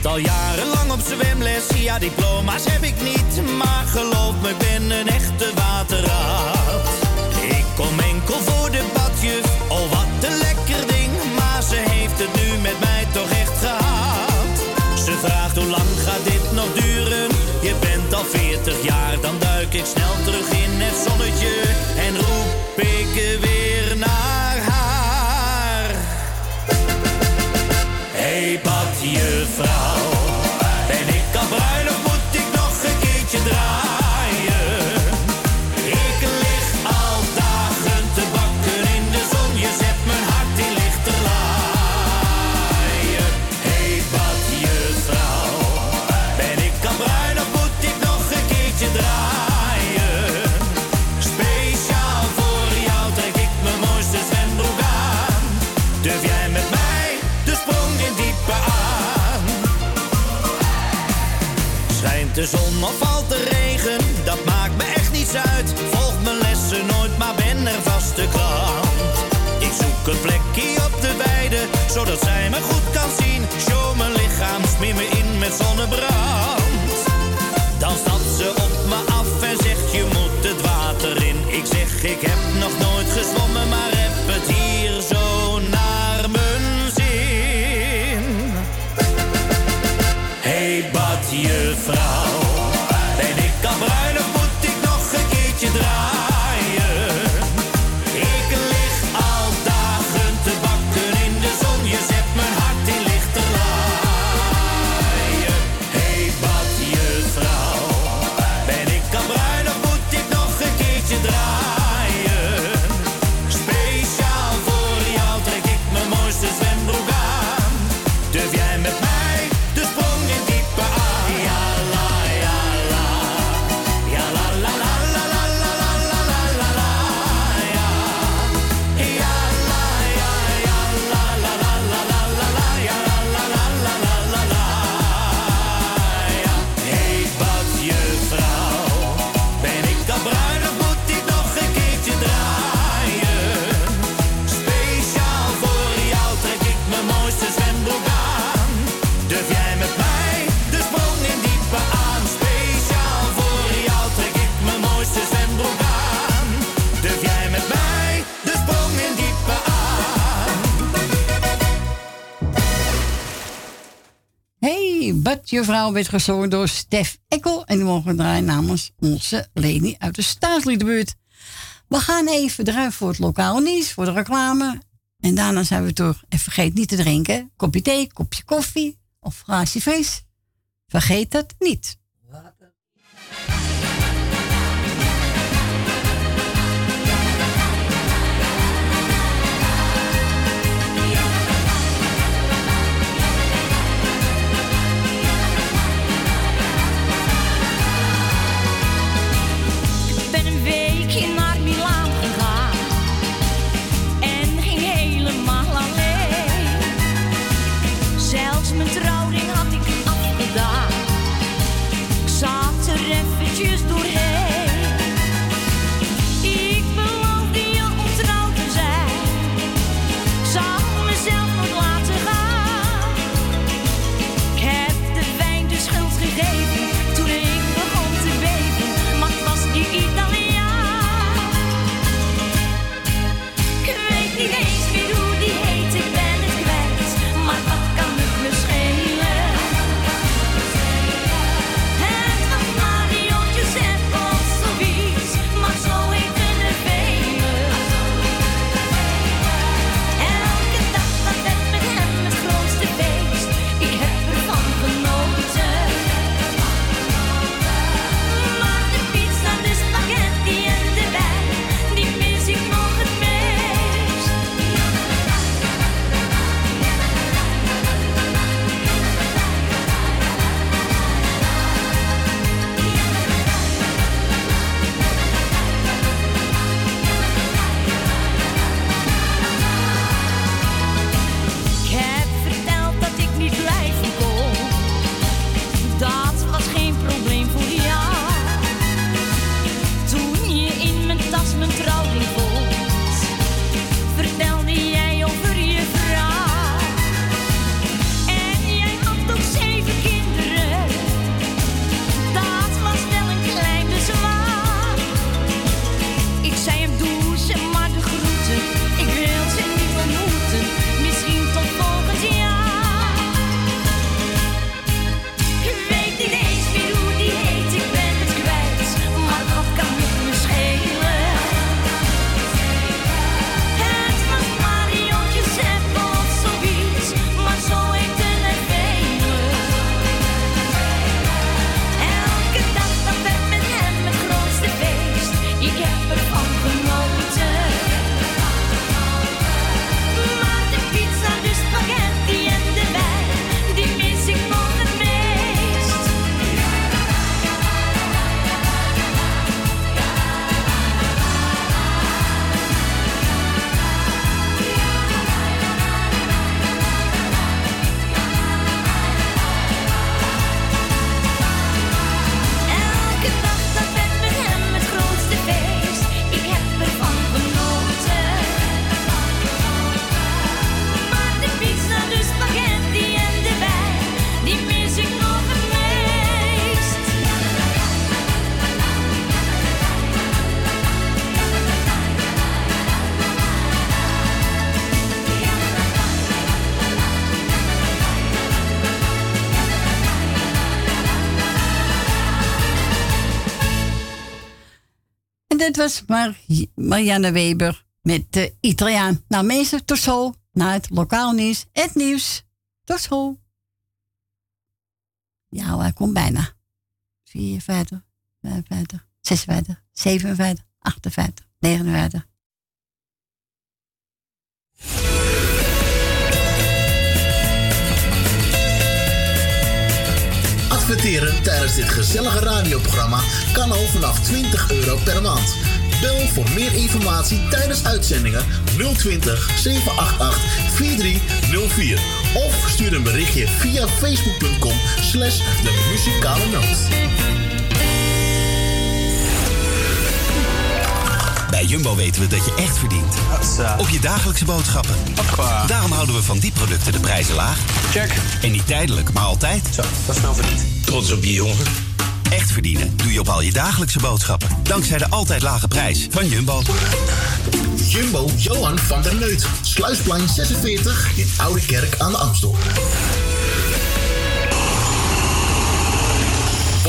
Al jarenlang op zwemles, ja diploma's heb ik niet Maar geloof me, ik ben een echte waterraad zoek een plekje op de weide, zodat zij me goed kan zien. Show mijn lichaam, smeer me in met zonnebrand. Bad Juffrouw werd gezongen door Stef Ekkel. En die mogen we draaien namens onze Leni uit de staatsliedenbuurt. We gaan even draaien voor het lokale nieuws, voor de reclame. En daarna zijn we terug. En vergeet niet te drinken. Kopje thee, kopje koffie of glaasje. Vergeet het niet. Was Mar Marianne Weber met de Italiaan. Nou mensen, tot zo naar het lokaal nieuws. Het nieuws. Tot zo. Ja, hij komt bijna. 54, 55, 56, 57, 58, 59. Adverteren tijdens dit gezellige radioprogramma kan al vanaf 20 euro per maand. Bel voor meer informatie tijdens uitzendingen 020 788 4304 of stuur een berichtje via facebook.com slash de muzikale noot. Bij Jumbo weten we dat je echt verdient. Op je dagelijkse boodschappen. Daarom houden we van die producten de prijzen laag. Check. En niet tijdelijk, maar altijd. Zo, dat is nou verdiend. Trots op je jongen. Echt verdienen doe je op al je dagelijkse boodschappen. Dankzij de altijd lage prijs van Jumbo. Jumbo Johan van der Neut. Sluisplein 46 in Oude Kerk aan de Amstel.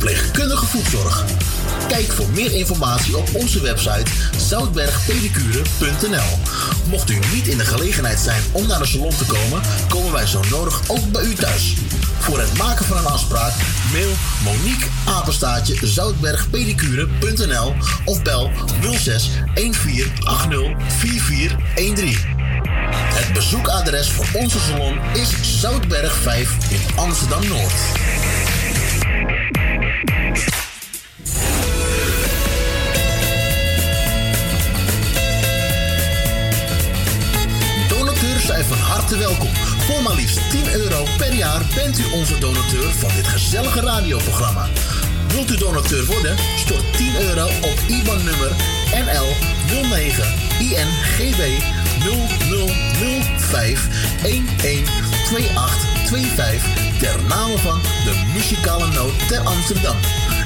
verpleegkundige voetzorg. Kijk voor meer informatie op onze website zoutbergpedicure.nl. Mocht u niet in de gelegenheid zijn om naar de salon te komen, komen wij zo nodig ook bij u thuis. Voor het maken van een afspraak mail Monique Apenstaatje zoutbergpedicure.nl of bel 06 1480 4413. Het bezoekadres voor onze salon is Zoutberg 5 in Amsterdam Noord. zijn van harte welkom. Voor maar liefst 10 euro per jaar bent u onze donateur van dit gezellige radioprogramma. Wilt u donateur worden? Stort 10 euro op IBAN-nummer NL 09 INGW 0005 112825 ter name van de muzikale noot ter Amsterdam.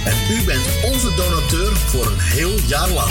En u bent onze donateur voor een heel jaar lang.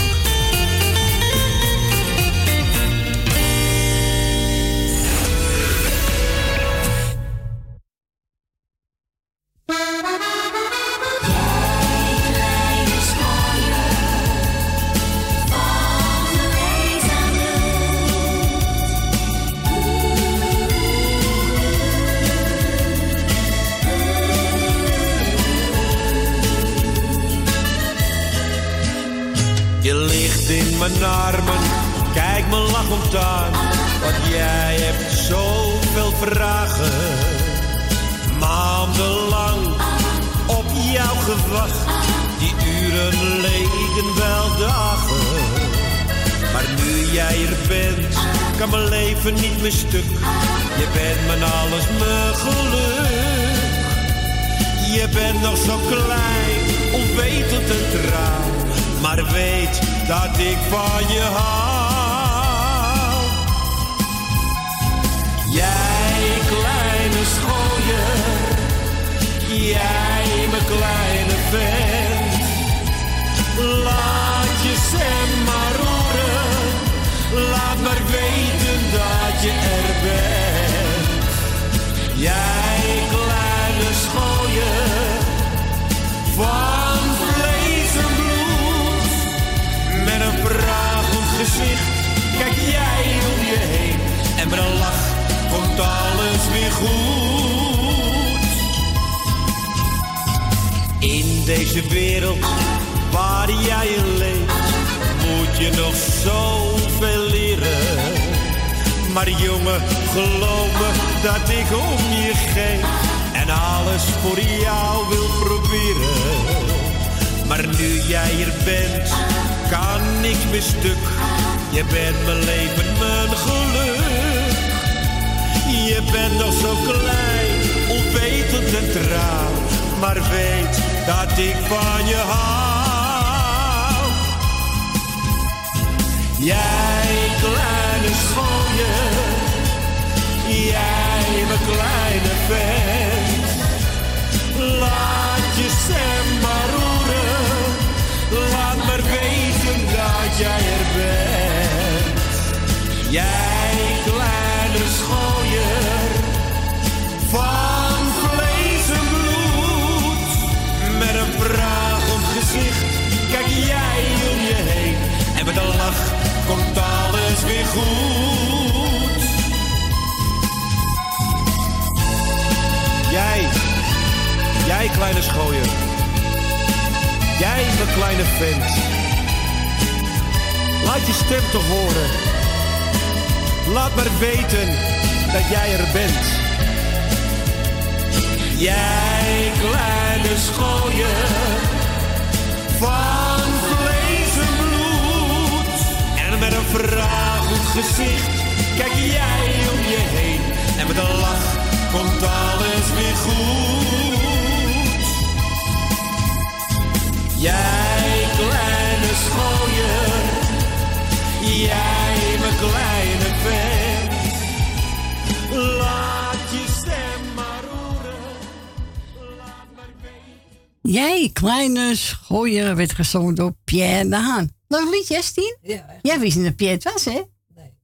werd gezongen door Pierre de Haan. Leuk liedje, Stien? Ja. Jij wist niet dat Pierre het was, hè? Nee.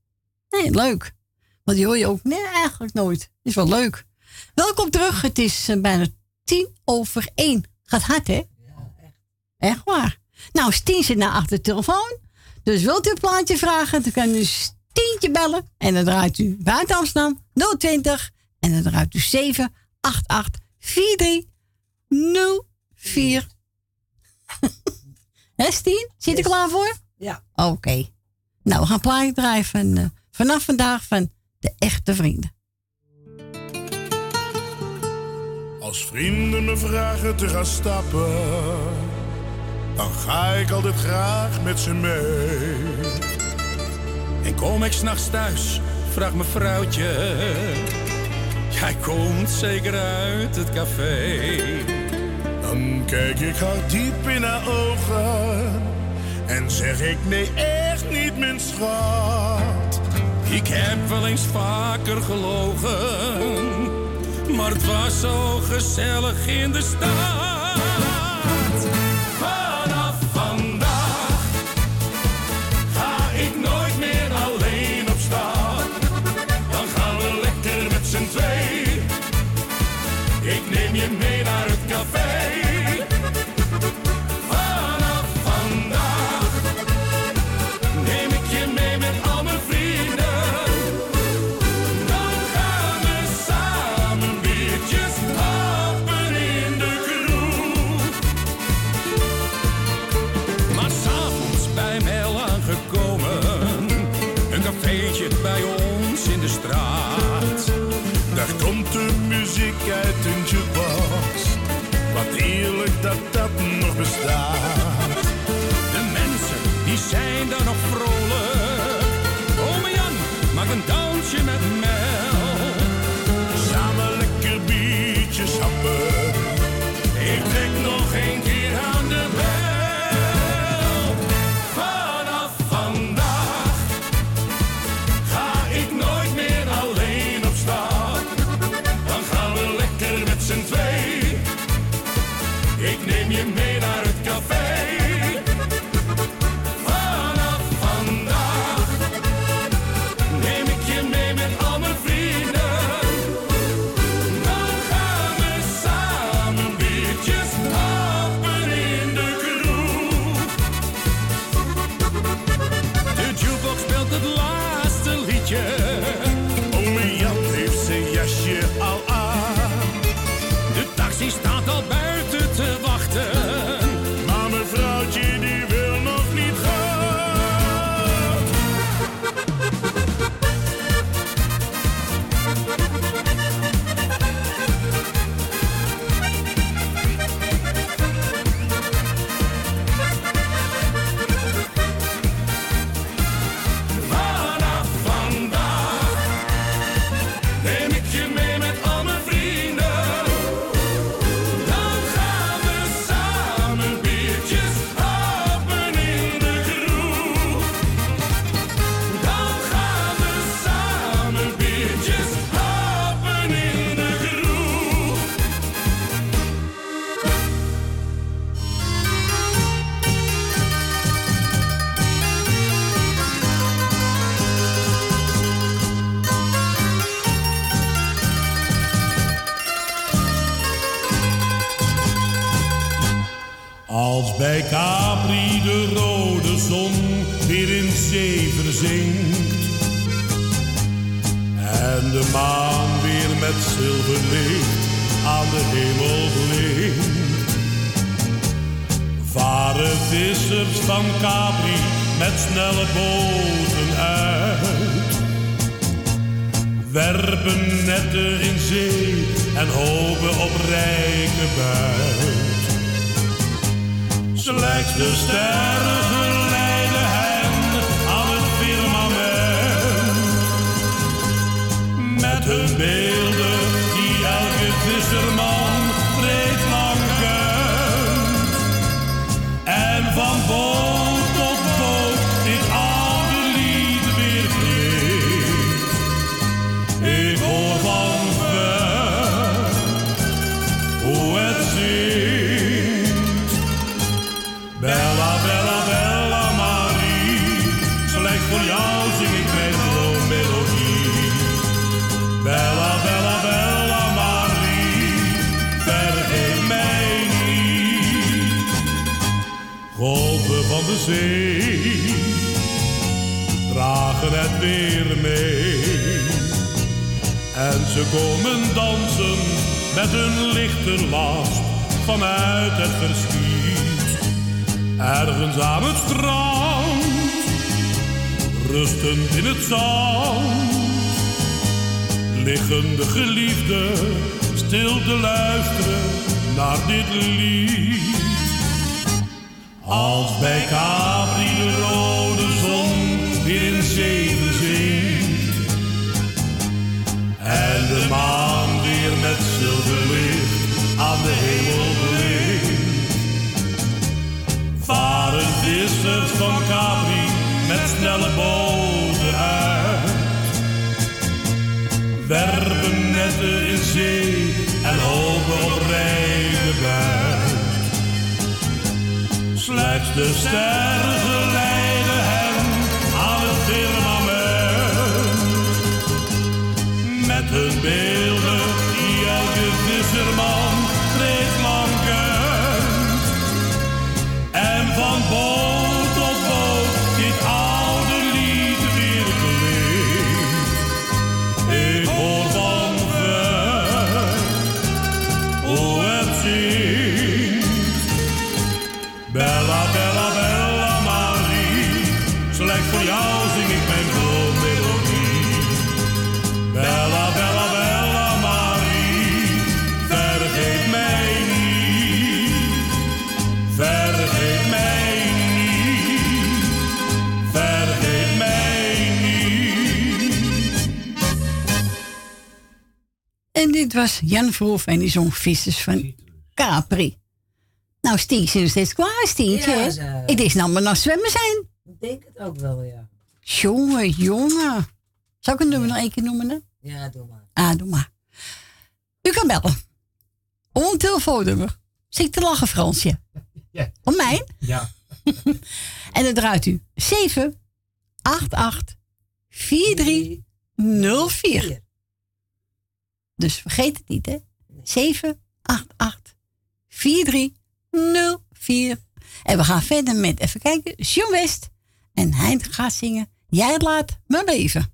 Nee, leuk. Want die hoor je ook nee, eigenlijk nooit. Is wel leuk. Welkom terug. Het is eh, bijna tien over één. Gaat hard, hè? Ja, echt. Echt waar. Nou, Stien zit nou achter de telefoon. Dus wilt u een plaatje vragen, dan kan u Stientje bellen. En dan draait u buiten Amsterdam 020. En dan draait u 788 4304. Hè, Stien? Zit je klaar voor? Ja. Oké. Nou, we gaan plaatje draaien van, eh, vanaf vandaag van de echte vrienden. Als vrienden me vragen te gaan stappen, dan ga ik altijd graag met ze mee. En kom ik s'nachts thuis, vraagt mijn vrouwtje. Jij komt zeker uit het café. Dan kijk ik haar diep in haar ogen en zeg ik nee, echt niet, mijn schat. Ik heb wel eens vaker gelogen, maar het was zo gezellig in de stad. Dat bij Capri de rode zon weer in zee verzinkt. En de maan weer met zilverlicht aan de hemel blinkt. Varen vissers van Capri met snelle boten uit. Werpen netten in zee en hopen op rijke buit. Slechts de sterren geleiden hen aan het firmament. Met hun beelden die elke visserman reeds lang kent. En van boot dragen het weer mee. En ze komen dansen met hun lichte last vanuit het verschiet. Ergens aan het strand, rustend in het zand, liggen de geliefden stil te luisteren naar dit lied. Als bij Capri de rode zon weer in zeven zingt en de maan weer met zilverlicht aan de hemel blinkt, varen vissers van Capri met snelle boten uit, werpen netten in zee en hopen op rijde buit. Slechts de sterren leiden hen aan het firmament. Met hun beelden En dit was Jan Verhoef en die zong Vissers van Capri. Nou, Stien zit nog steeds klaar, Stientje. Ja, hè? ze- Het is nou maar naar zwemmen zijn. Ik denk het ook wel, ja. Jongen, jongen. Zal ik een nummer nog één keer noemen? Ja, doe maar. Ah, doe maar. U kan bellen. Om een telefoonnummer. Zit ik te lachen, Fransje? Ja. Om mij? Ja. En dan draait u 7 88 4304. Dus vergeet het niet, hè? 7 88 4304. En we gaan verder met, even kijken, John West. En hij gaat zingen Jij laat me leven.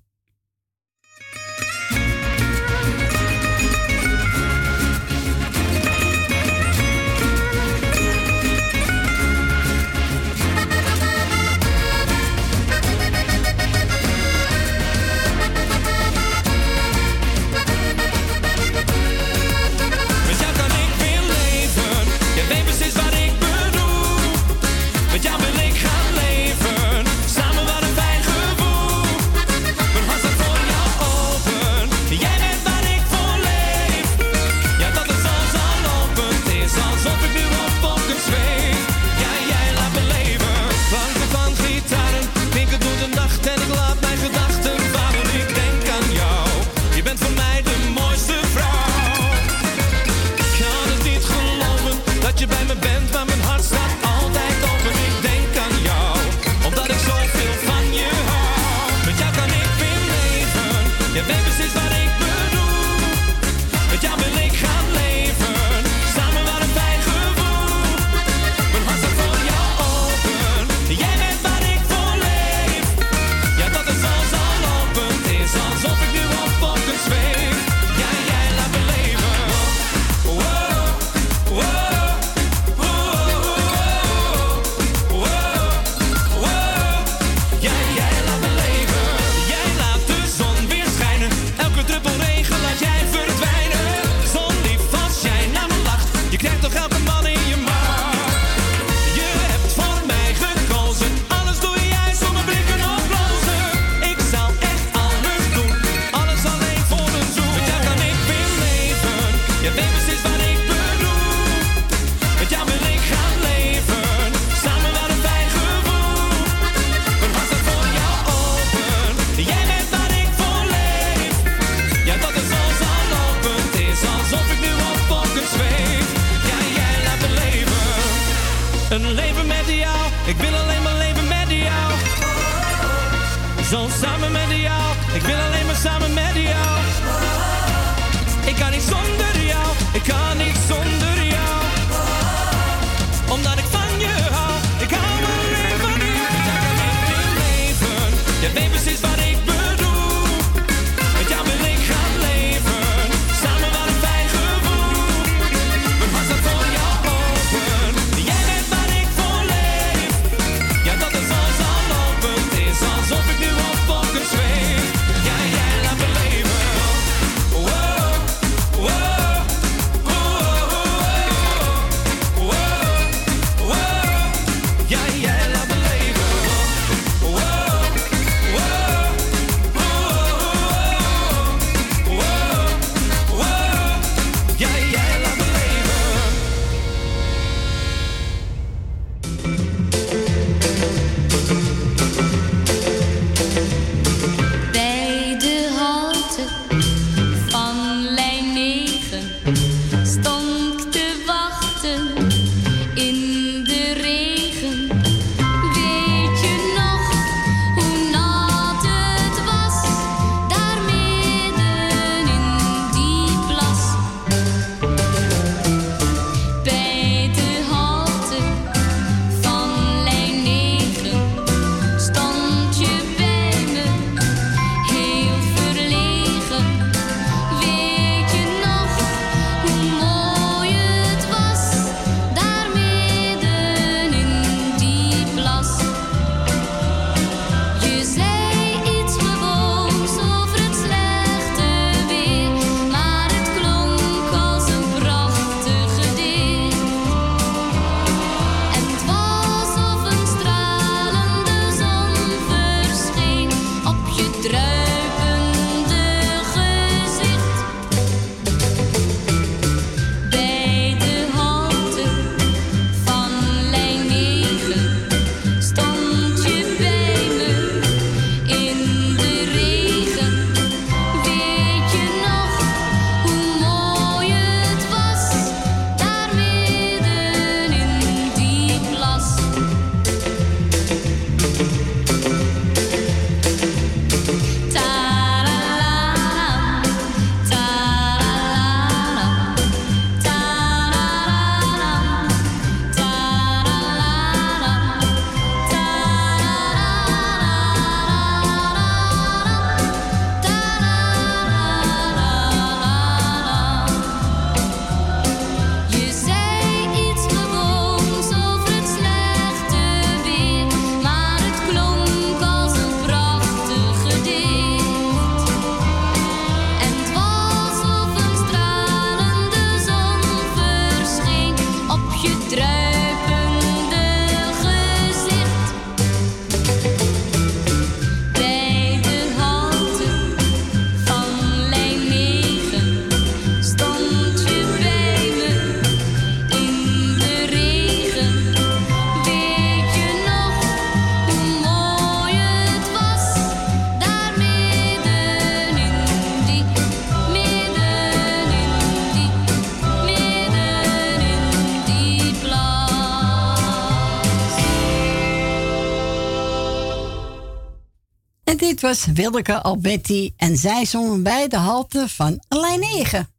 Dit was Wilke Alberti en zij zongen bij de halte van lijn 9.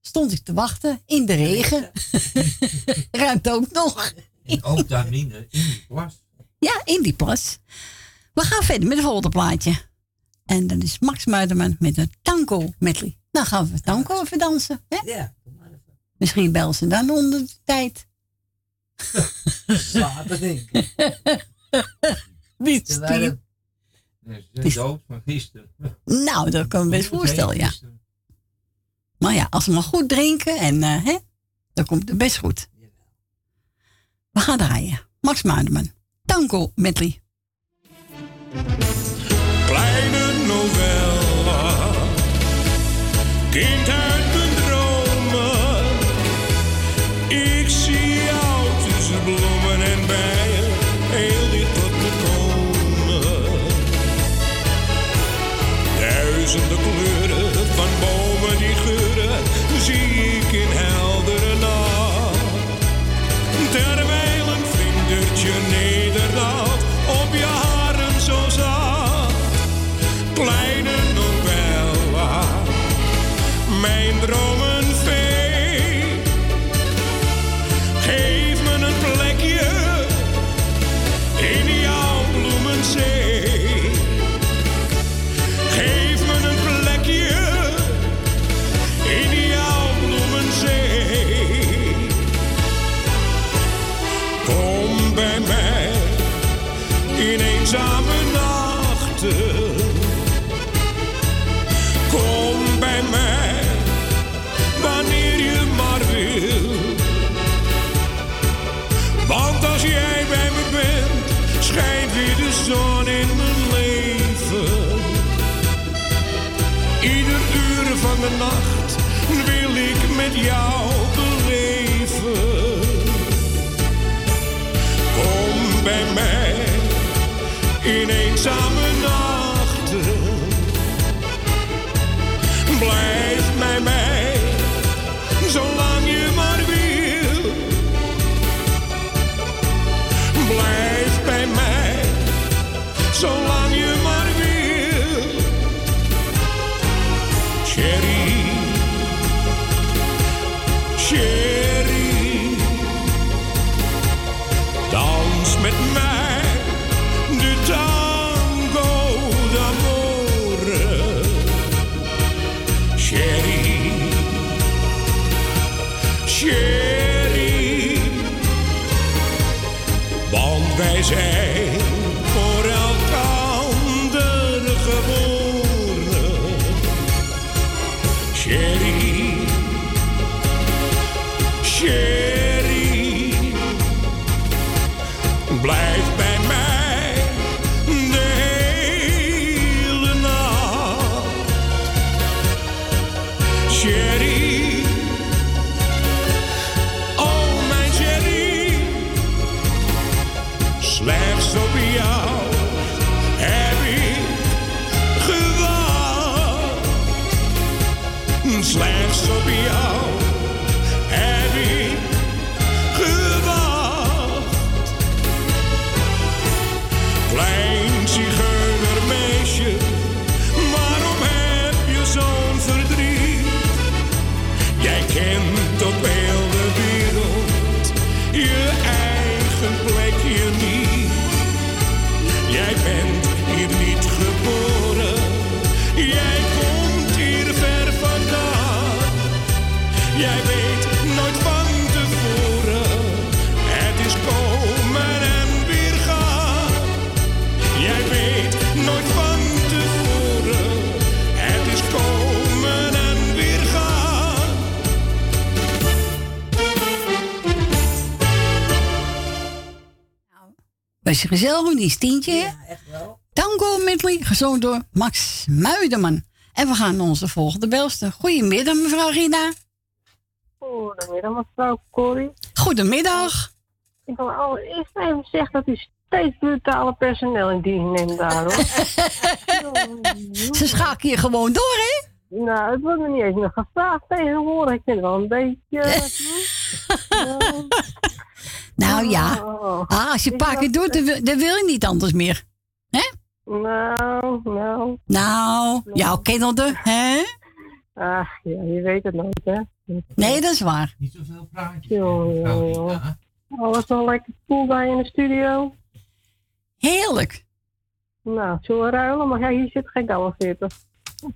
Stond ik te wachten in de regen. Ruimt ook nog. En ook daar in die plas. Ja, in die plas. We gaan verder met het volgende plaatje. En dat is Max Muiderman met een tango medley. Nou gaan we tango even dansen. Hè? Ja, Misschien bellen ze dan onder de tijd. Slapen die? het- Nee, ze zijn dood van gisteren. Nou, dat kan ik me best voorstellen, ja. Maar ja, als we maar goed drinken en eh, hè, dan komt het best goed. We gaan draaien. Max Muiderman. Tango medley. Kleine novella, kind Duizenden kleuren jou beleven. Kom bij mij in eenzame Was je gezellig met die Stientje? Ja, echt wel. Tango medley, gezongen door Max Muiderman. En we gaan naar onze volgende belster. Goedemiddag, mevrouw Rina. Goedemiddag, mevrouw Corrie. Goedemiddag. Ik wil allereerst even zeggen dat u steeds brutale personeel in dienst neemt daar, hoor. Ze schaken je gewoon door, hè? Nou, het wordt me niet eens meer gevraagd tegenwoordig. Ik vind het wel een beetje... Nou ja, ah, als je een paar keer doet, dan wil, dan wil je niet anders meer. Hè? Nou, nou. Nou, jouw kennelde, hè? Ach, ja, je weet het nooit, hè. Nee, dat is waar. Niet zoveel praatjes. Jongen, jongen, jongen. Alles wel lekker cool bij in de studio? Heerlijk. Nou, zullen we ruilen? Maar ja, hier zit geen double 40.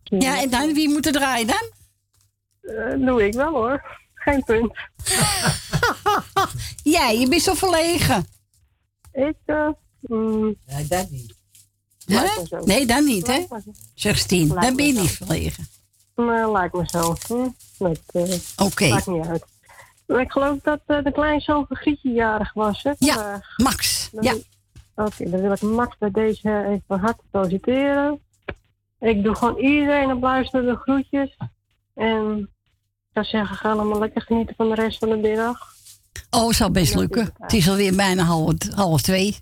Ja, en dan, wie moet er draaien dan? Eh, doe ik wel, hoor. Geen punt. Jij, je bent zo verlegen. Ik, eh... mm, Nee, dat niet. Zo. Nee, dan niet, hè? Zeg Stien, Lijkt dan ben je niet verlegen. Nou, lijkt me zo. Hm? Dat, eh, Oké. Maakt niet uit. Maar ik geloof dat eh, de kleinzoon van Grietje jarig was, hè? Ja, vandaag. Max. Dan Ja. Oké, dan wil ik Max bij deze even van harte feliciteren. Ik doe gewoon iedereen op luisteren de groetjes. En zou zeggen, ga allemaal lekker genieten van de rest van de middag. Oh, zal best lukken. Het is alweer bijna half, half twee.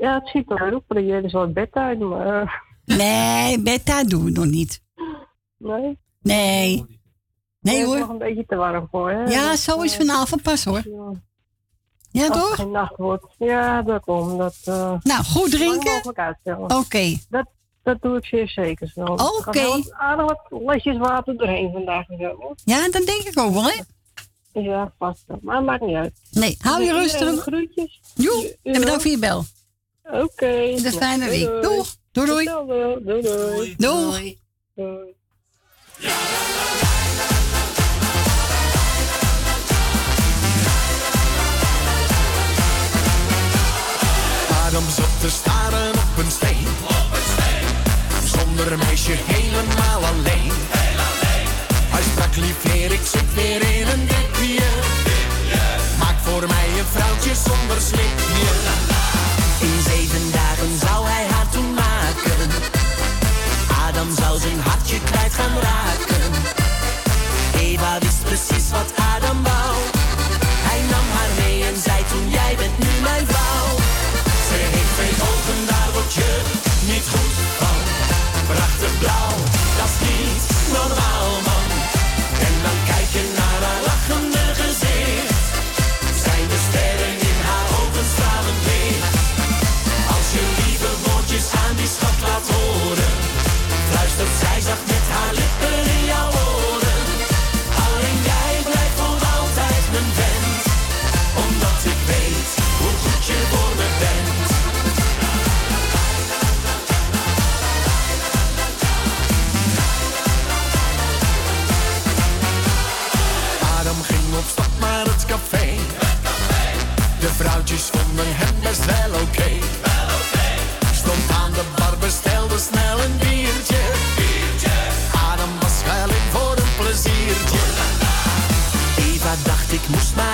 Ja, het ziet eruit op. Er is wel het bed uit, maar... eh, Nee, bedtijd doen we nog niet. nee. Nee. Nee Het is hoor. nog een beetje te warm voor, hè? Ja, zo is vanavond pas hoor. Ja, Als het toch? geen nacht wordt. Ja, dat komt. Dat, eh, Nou, goed drinken. Oké. Dat, dat doe ik zeer zeker zo. Oké. Er wel wat- Aardig wat lesjes water doorheen vandaag hoor. Ja, dat denk ik ook wel, hè? Ja, vast wel. Maar maakt niet uit. Nee, hou je Iedereen rustig. Groetjes. Joe, en bedankt voor je bel. Oké. Een fijne Nou, week. doei. Doeg. Doei, doei. Doei, doei. Doei. Adam zat te staren op een steen. Een meisje helemaal alleen. Hij sprak lief heer, ik zit weer in een dipje. Maak voor mij een vrouwtje zonder slipje. In zeven dagen zou hij haar toen maken. Adam zou zijn hartje kwijt gaan raken. Eva wist precies wat Adam wou. Hij nam haar mee en zei toen jij bent nu mijn vrouw. Ze heeft twee ogen, daar word je niet goed. Prachtig blauw, dat is niet normaal vonden hem best wel oké. Okay. Okay. Stond aan de bar, bestelde snel een biertje. biertje. Adam was schuiling voor een pleziertje. Eva dacht ik moest maar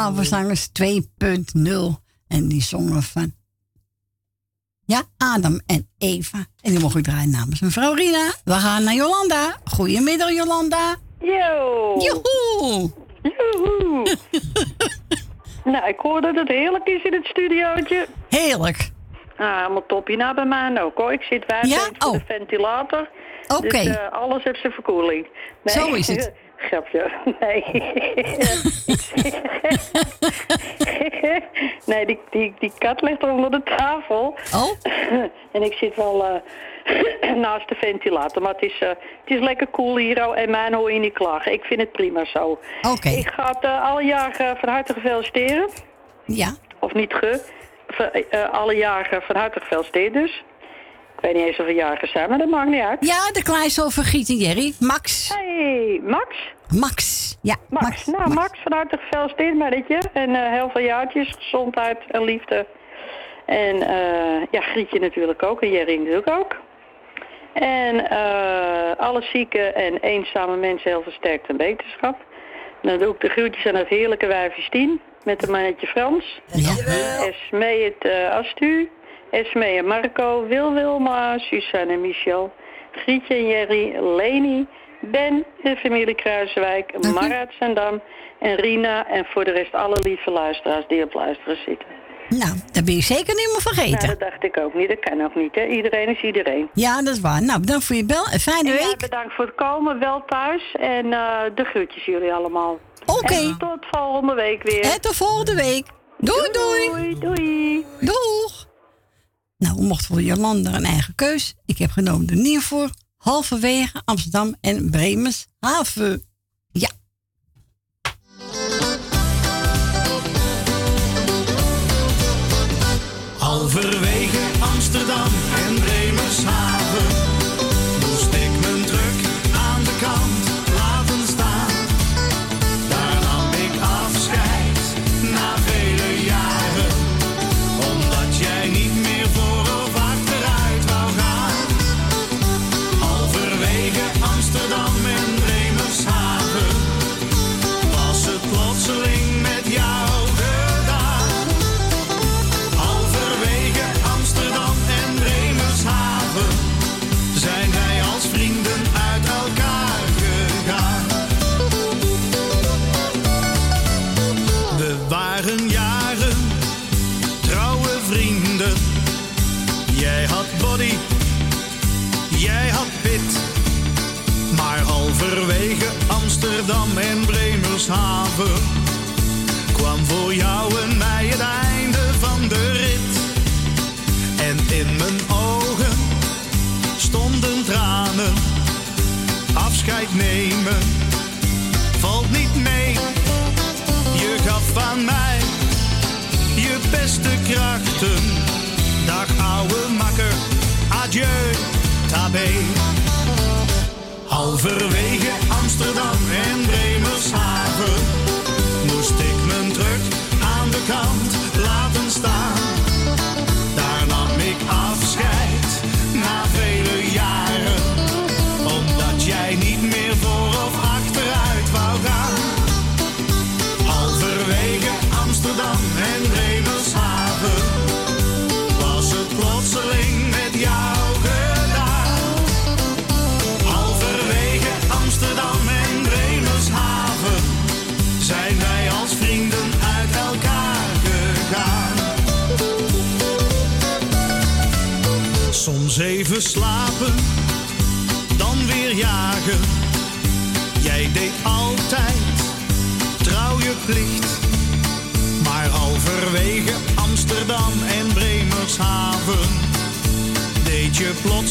Havenzangers 2.0. En die zongen van... Ja, Adam en Eva. En die mocht ik draaien namens mevrouw Rina. We gaan naar Jolanda. Goedemiddag, Jolanda. Yo! Joehoe! Joehoe! nou, ik hoor dat het heerlijk is in het studiootje. Heerlijk. Ah, helemaal toppie. Nou, bij mij ook hoor. Ik zit wijd Ja? voor Oh. de ventilator. Oké. Dus eh, alles heeft zijn verkoeling. Nee. Zo is het. Grapje. Nee. nee, die, die, die kat ligt onder de tafel. Oh? en ik zit wel eh, naast de ventilator. Maar het is, eh, het is lekker cool hier. oh, En mij hoor je niet klagen. Ik vind het prima zo. Oké. Ik ga het eh, alle jaren van harte feliciteren. Ja. Of niet ge. Alle jaren van harte gefeliciteerd dus. Ik weet niet eens hoeveel jaren zijn, maar dat maakt niet uit. Ja, de Giet en Jerry. Max. Hey, Max? Max. Ja, Max. nou, Max, van harte gefeliciteerd. En eh, heel veel jaartjes, gezondheid en liefde. En eh, ja, Grietje natuurlijk ook. En Jerry natuurlijk ook. En eh, alle zieke en eenzame mensen heel veel sterkte en beterschap. Dan doe ik de groetjes aan het heerlijke wijfje Stien. Met een mannetje Frans. Esmee het uh, Astu. Esmee en Marco. Wil Wilma. Suzanne en Michel. Grietje en Jerry. Leni. Ben en familie Kruiswijk. Marat Zandam. En Rina. En voor de rest alle lieve luisteraars die op luisteren zitten. Nou, dat ben je zeker niet meer vergeten. Nou, dat dacht ik ook niet. Dat kan ook niet. Hè? Iedereen is iedereen. Ja, dat is waar. Nou, bedankt voor je bel. Een fijne En week. jij bedankt voor het komen. Wel thuis. En eh, de groetjes jullie allemaal. Oké. Tot volgende week weer. En tot volgende week. Doei, doei. Doei, doei. Doeg. Nou, we mochten voor Jolanda een eigen keus. Ik heb genomen de Nieuwvoer, halverwege Amsterdam en Bremershaven. Ja. Halverwege Amsterdam en Bremershaven Amsterdam en Bremershaven kwam voor jou en mij het einde van de rit. En in mijn ogen stonden tranen. Afscheid nemen valt niet mee. Je gaf aan mij je beste krachten. Dag ouwe makker, adieu, tabé. Halverwege Amsterdam en Bremershaven moest ik mijn druk aan de kant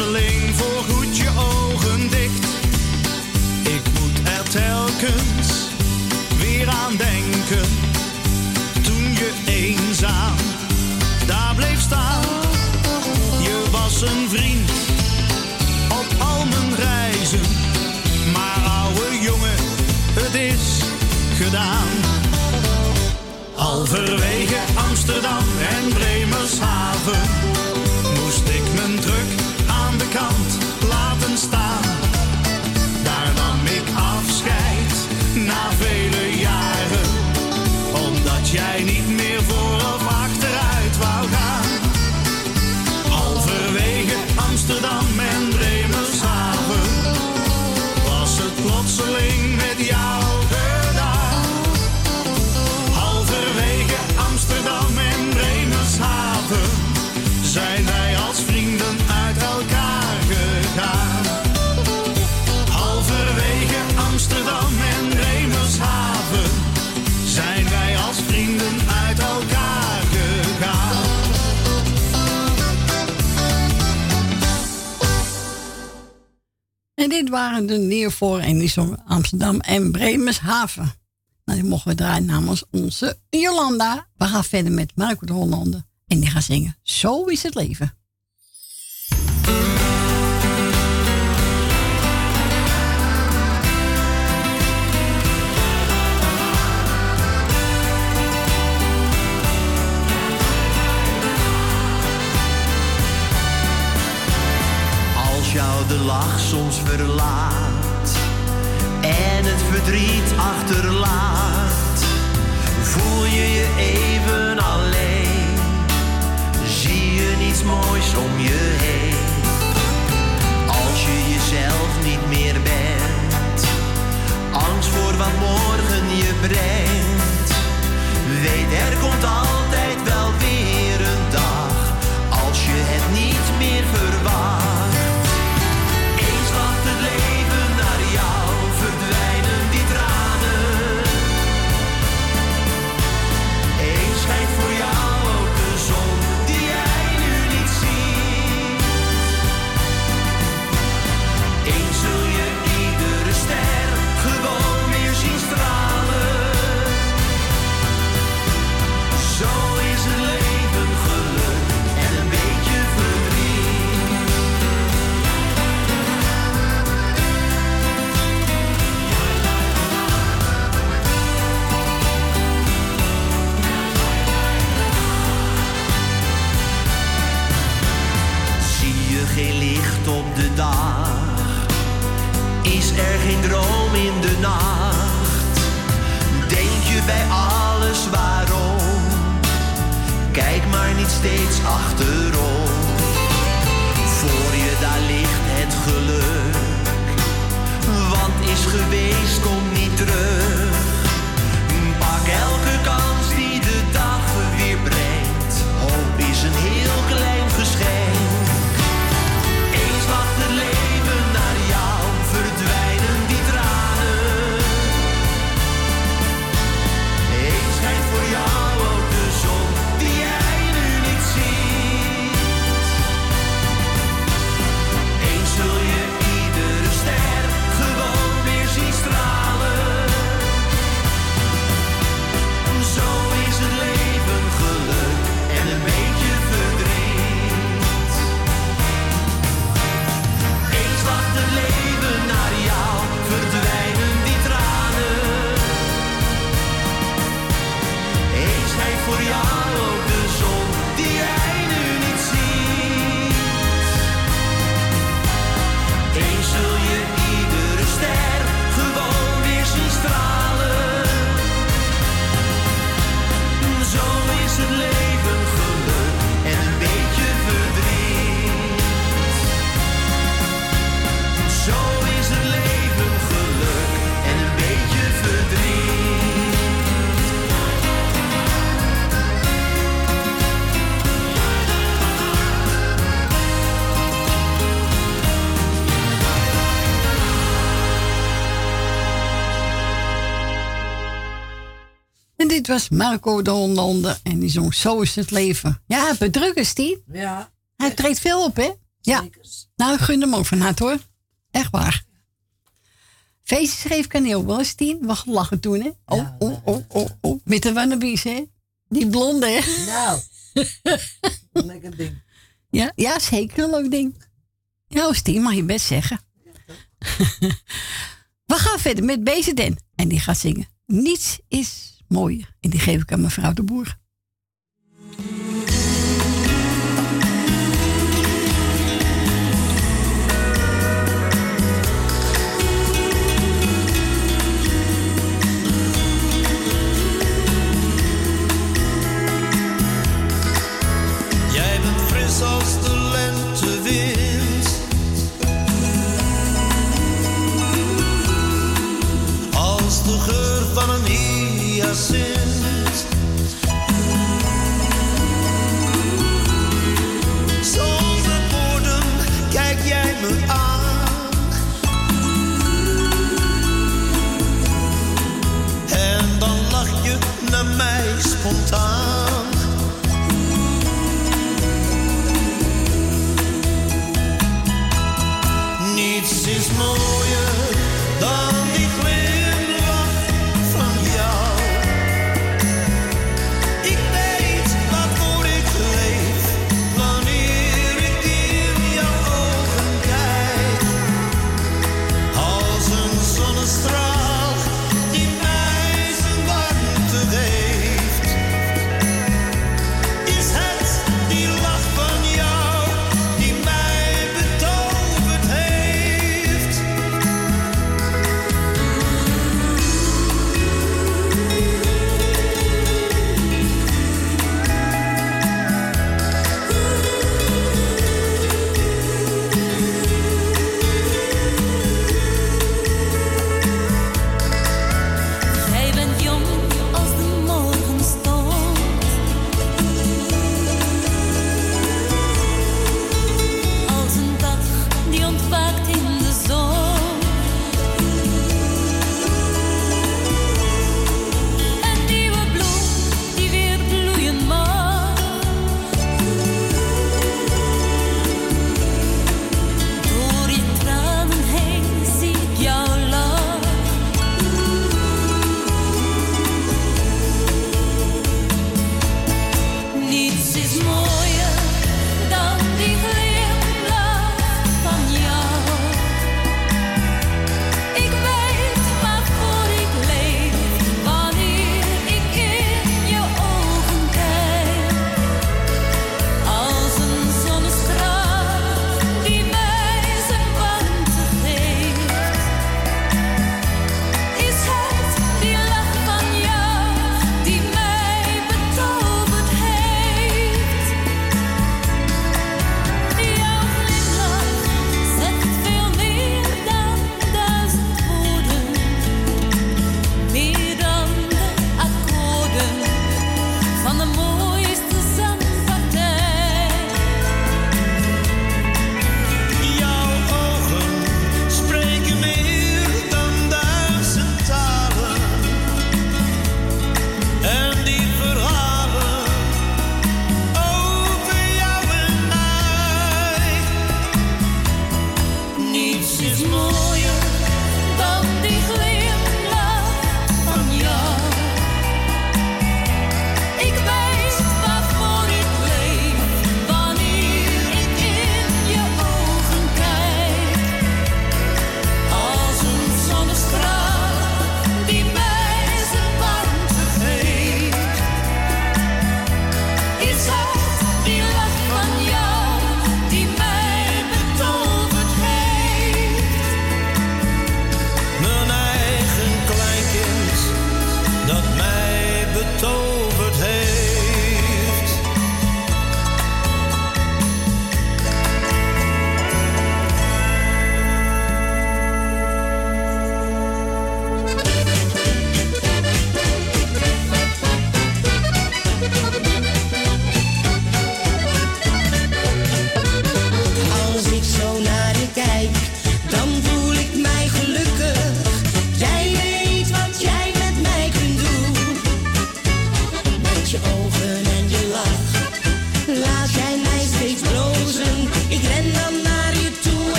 plotseling voor En waren de Neervoor en die zongen Amsterdam en Bremershaven. Nou, die mogen we draaien namens onze Jolanda. We gaan verder met Marco de Hollander. En die gaat zingen Zo is het leven. De lach soms verlaat en het verdriet achterlaat, voel je je even alleen. Zie je niets moois om je heen. Als je jezelf niet meer bent, angst voor wat morgen je brengt. Weet er komt altijd wel weer de dag? Is er geen droom in de nacht? Denk je bij alles waarom? Kijk maar niet steeds achterom. Voor je daar ligt het geluk. Want is geweest, komt niet terug. Pak elke kans die de dag weer brengt. Hoop is een heel klein geschenk. Dit was Marco de Hollander. En die zong Zo is het leven. Ja, bedruk is die. Ja. Hij treedt veel op, hè? Ja. Nou, gun hem ook van harte, hoor. Echt waar. Feestje schreef kaneel wel eens tien. We lachen toen, hè? Oh, oh, oh, oh, oh. Met de wannabes, hè? Die blonde, hè? Nou. Lekker ding. Ja, ja, zeker een leuk ding. Ja, die mag je best zeggen. We gaan verder met BZN. En die gaat zingen. Niets is mooie. En die geef ik aan mevrouw de Boer. Jij bent fris als our sins. Kijk jij me aan. En dan lach je naar mij spontaan. Niets is mooi.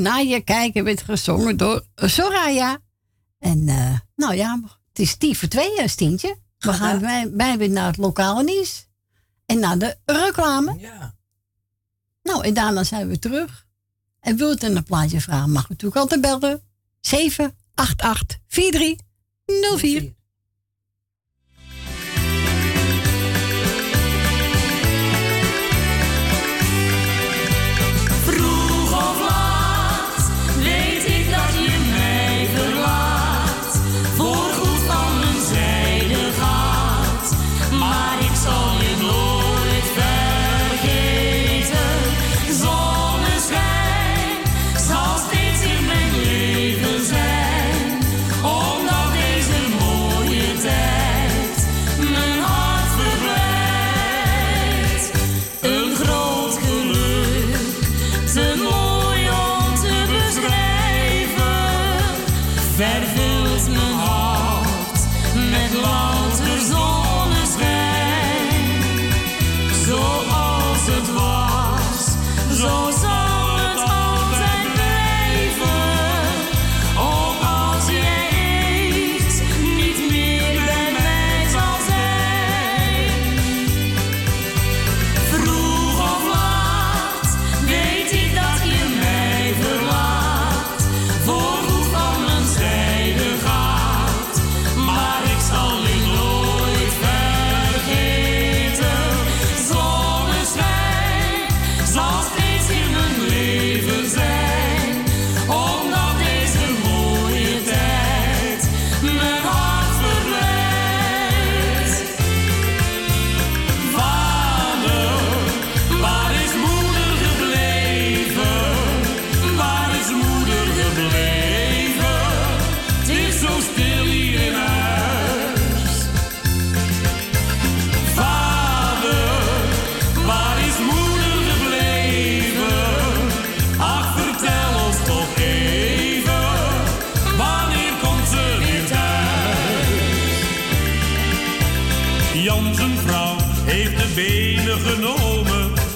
Naar je kijken werd gezongen door Soraya. En eh, nou ja, het is tien voor tweeën, eh, Stientje. We gaan, wij, wij weer naar het lokale nieuws. En naar de reclame. Ja. Nou, en daarna zijn we terug. En wilt u een plaatje vragen, mag u natuurlijk altijd bellen. 788 4304.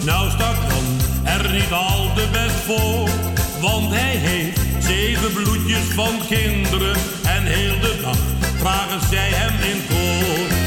Nou stak dan er niet al te best voor. Want hij heeft zeven bloedjes van kinderen. En heel de dag vragen zij hem in koor.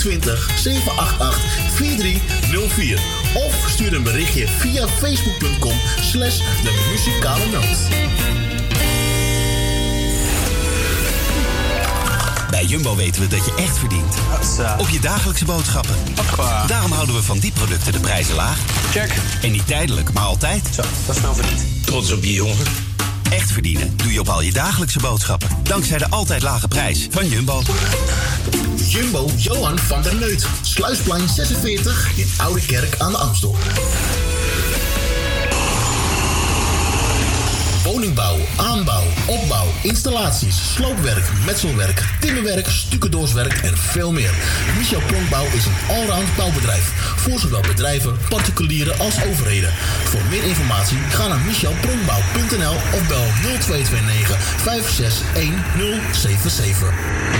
020 788 4304 of stuur een berichtje via facebook.com slash de muzikale noot. Bij Jumbo weten we dat je echt verdient. Op je dagelijkse boodschappen. Daarom houden we van die producten de prijzen laag. Check. En niet tijdelijk, maar altijd. Zo, dat is nou verdiend. Trots op je jongen. Echt verdienen doe je op al je dagelijkse boodschappen. Dankzij de altijd lage prijs van Jumbo. Jumbo Johan van der Neut. Sluisplein 46 in Oude Kerk aan de Amstel. Woningbouw, aanbouw, opbouw, installaties, sloopwerk, metselwerk, timmerwerk, stucadoorswerk en veel meer. Michel Pronkbouw is een allround bouwbedrijf voor zowel bedrijven, particulieren als overheden. Voor meer informatie ga naar michelpronkbouw.nl of bel 0229 561077. Café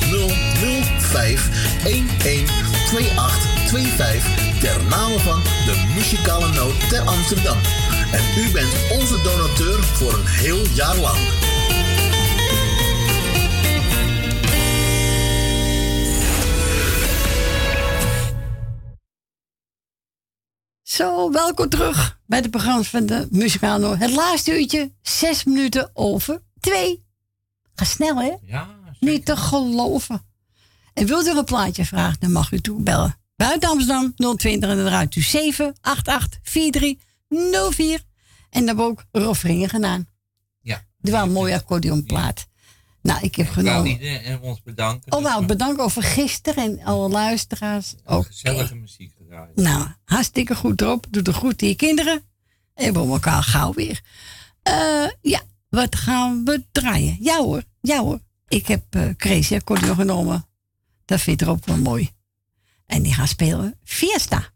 005 2825 ter naam van de muzikale noot ter Amsterdam. En u bent onze donateur voor een heel jaar lang. Zo, welkom terug bij het programma van de Muzikale Noot. Het laatste uurtje, zes minuten over twee. Ga snel, hè? Ja. Niet te geloven. En wilt u een plaatje vragen, dan mag u toe bellen. Buiten Amsterdam 020 en dan draait u 788 4304. En dan ook refreinen gedaan. Ja. Die waren een mooie accordeonplaat. Nou, ik heb Ik genomen. niet eh, ons bedanken. Oh, nou, bedankt over gisteren en alle luisteraars. Ook. Gezellige muziek gedraaid. Nou, hartstikke goed erop. Doe de goed aan je kinderen. En we elkaar gauw weer. Eh, ja, wat gaan we draaien? Ja hoor, ja hoor. Ik heb uh, Crazy accordeon genomen. Dat vind ik er ook wel mooi. En die gaan spelen. Fiesta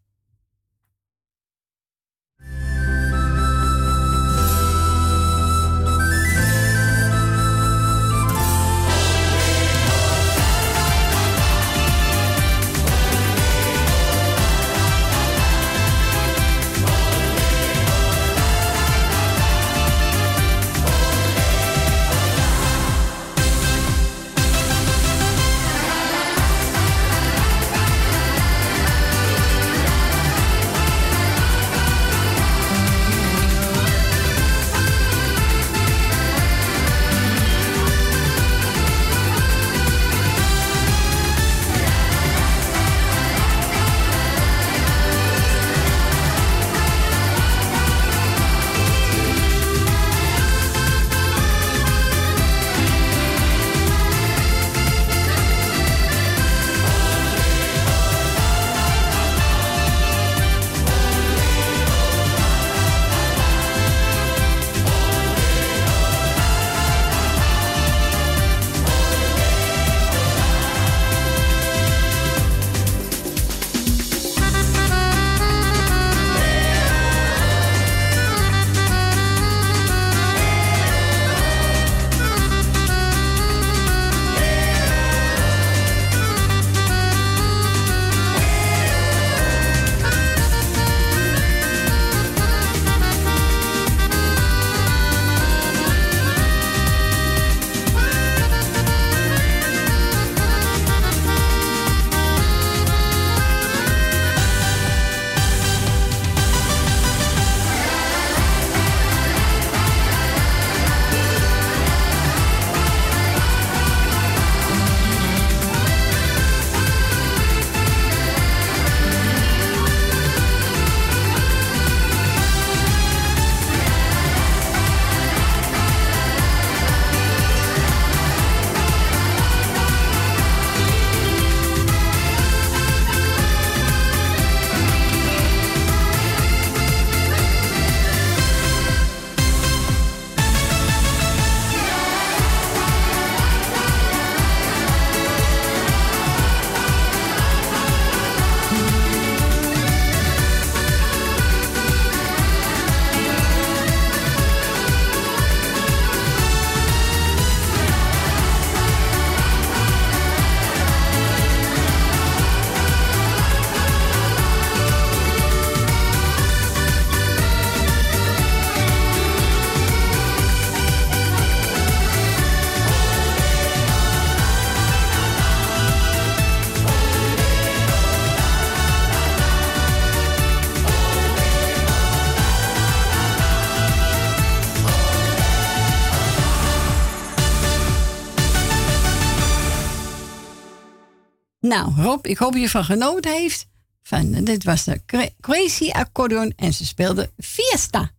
Nou, Rob, ik hoop dat je van genoten heeft. Van, dit was de Cra- Crazy Accordion en ze speelde Fiesta.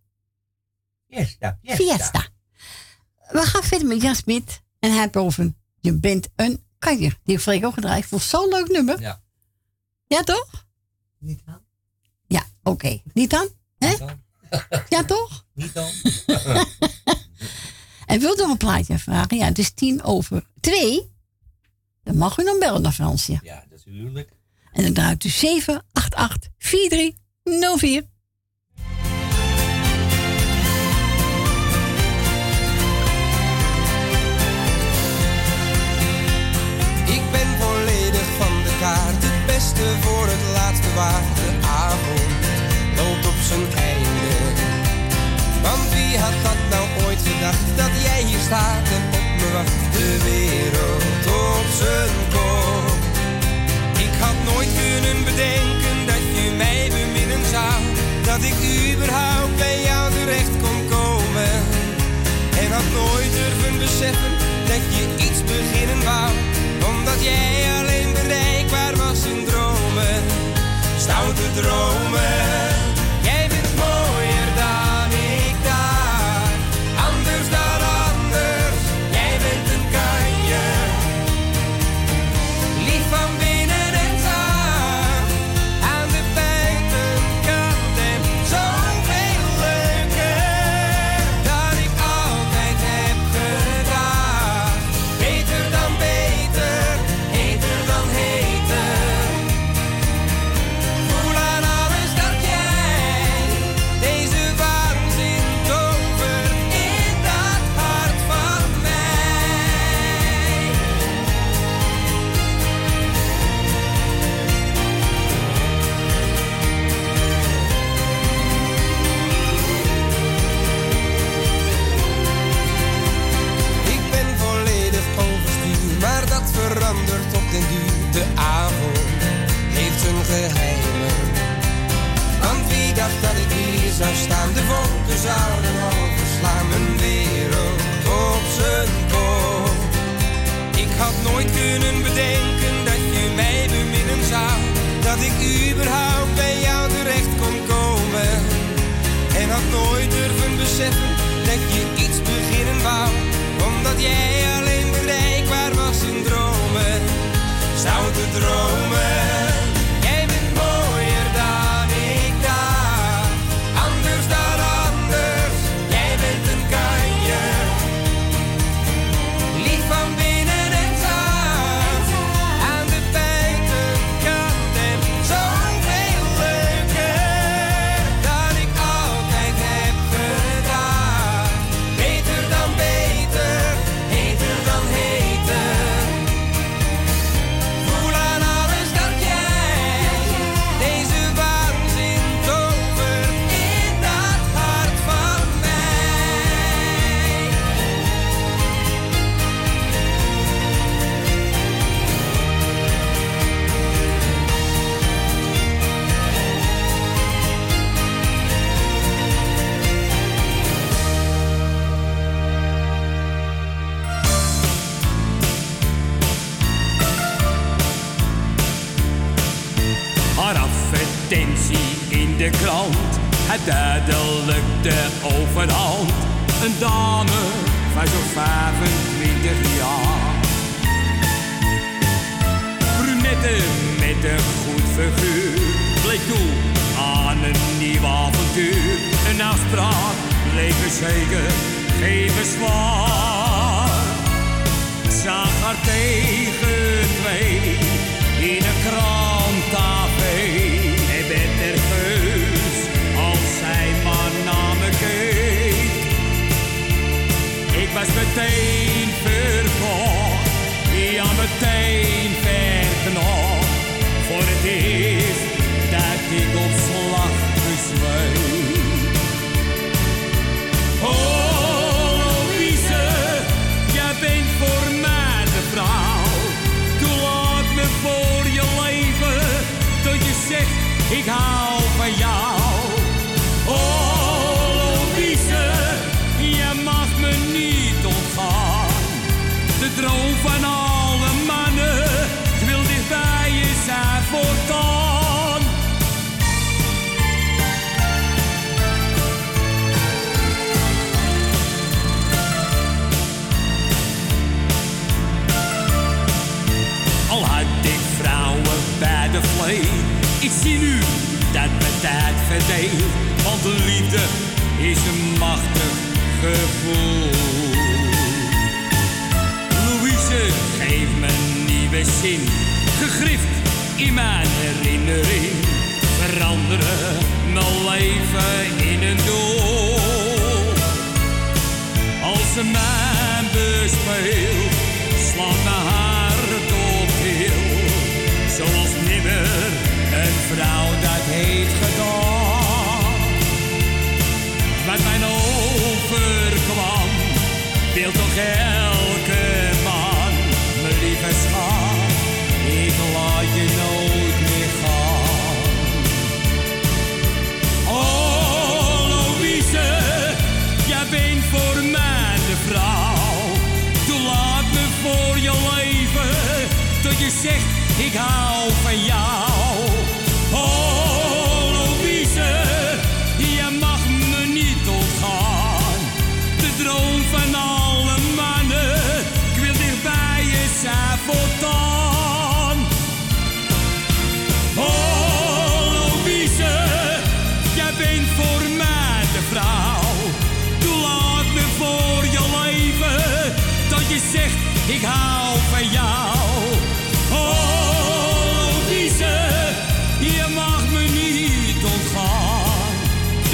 Fiesta, Fiesta. We gaan verder met Jan Smit en hij over Je bent een kanjer. Die heeft Freek ook gedraaid. Ik vond zo'n leuk nummer. Ja. Ja, toch? Niet aan. Ja, oké. Niet dan? Hè? Ja, toch? Niet dan. En wilt u nog een plaatje vragen? Ja, het is tien over twee. Dan mag u dan bellen naar Fransje. Ja, natuurlijk. En dan draait u 788 4304. Ik ben volledig van de kaart, het beste voor het laatste waar. De avond loopt op zijn einde. Want wie had dat nou ooit gedacht, dat jij hier staat en op me wacht. De wereld Ik had nooit kunnen bedenken dat je mij beminnen zou. Dat ik überhaupt bij jou terecht kon komen. En had nooit durven beseffen dat je iets beginnen wou. Omdat jij alleen bereikbaar was in dromen. Stoute dromen.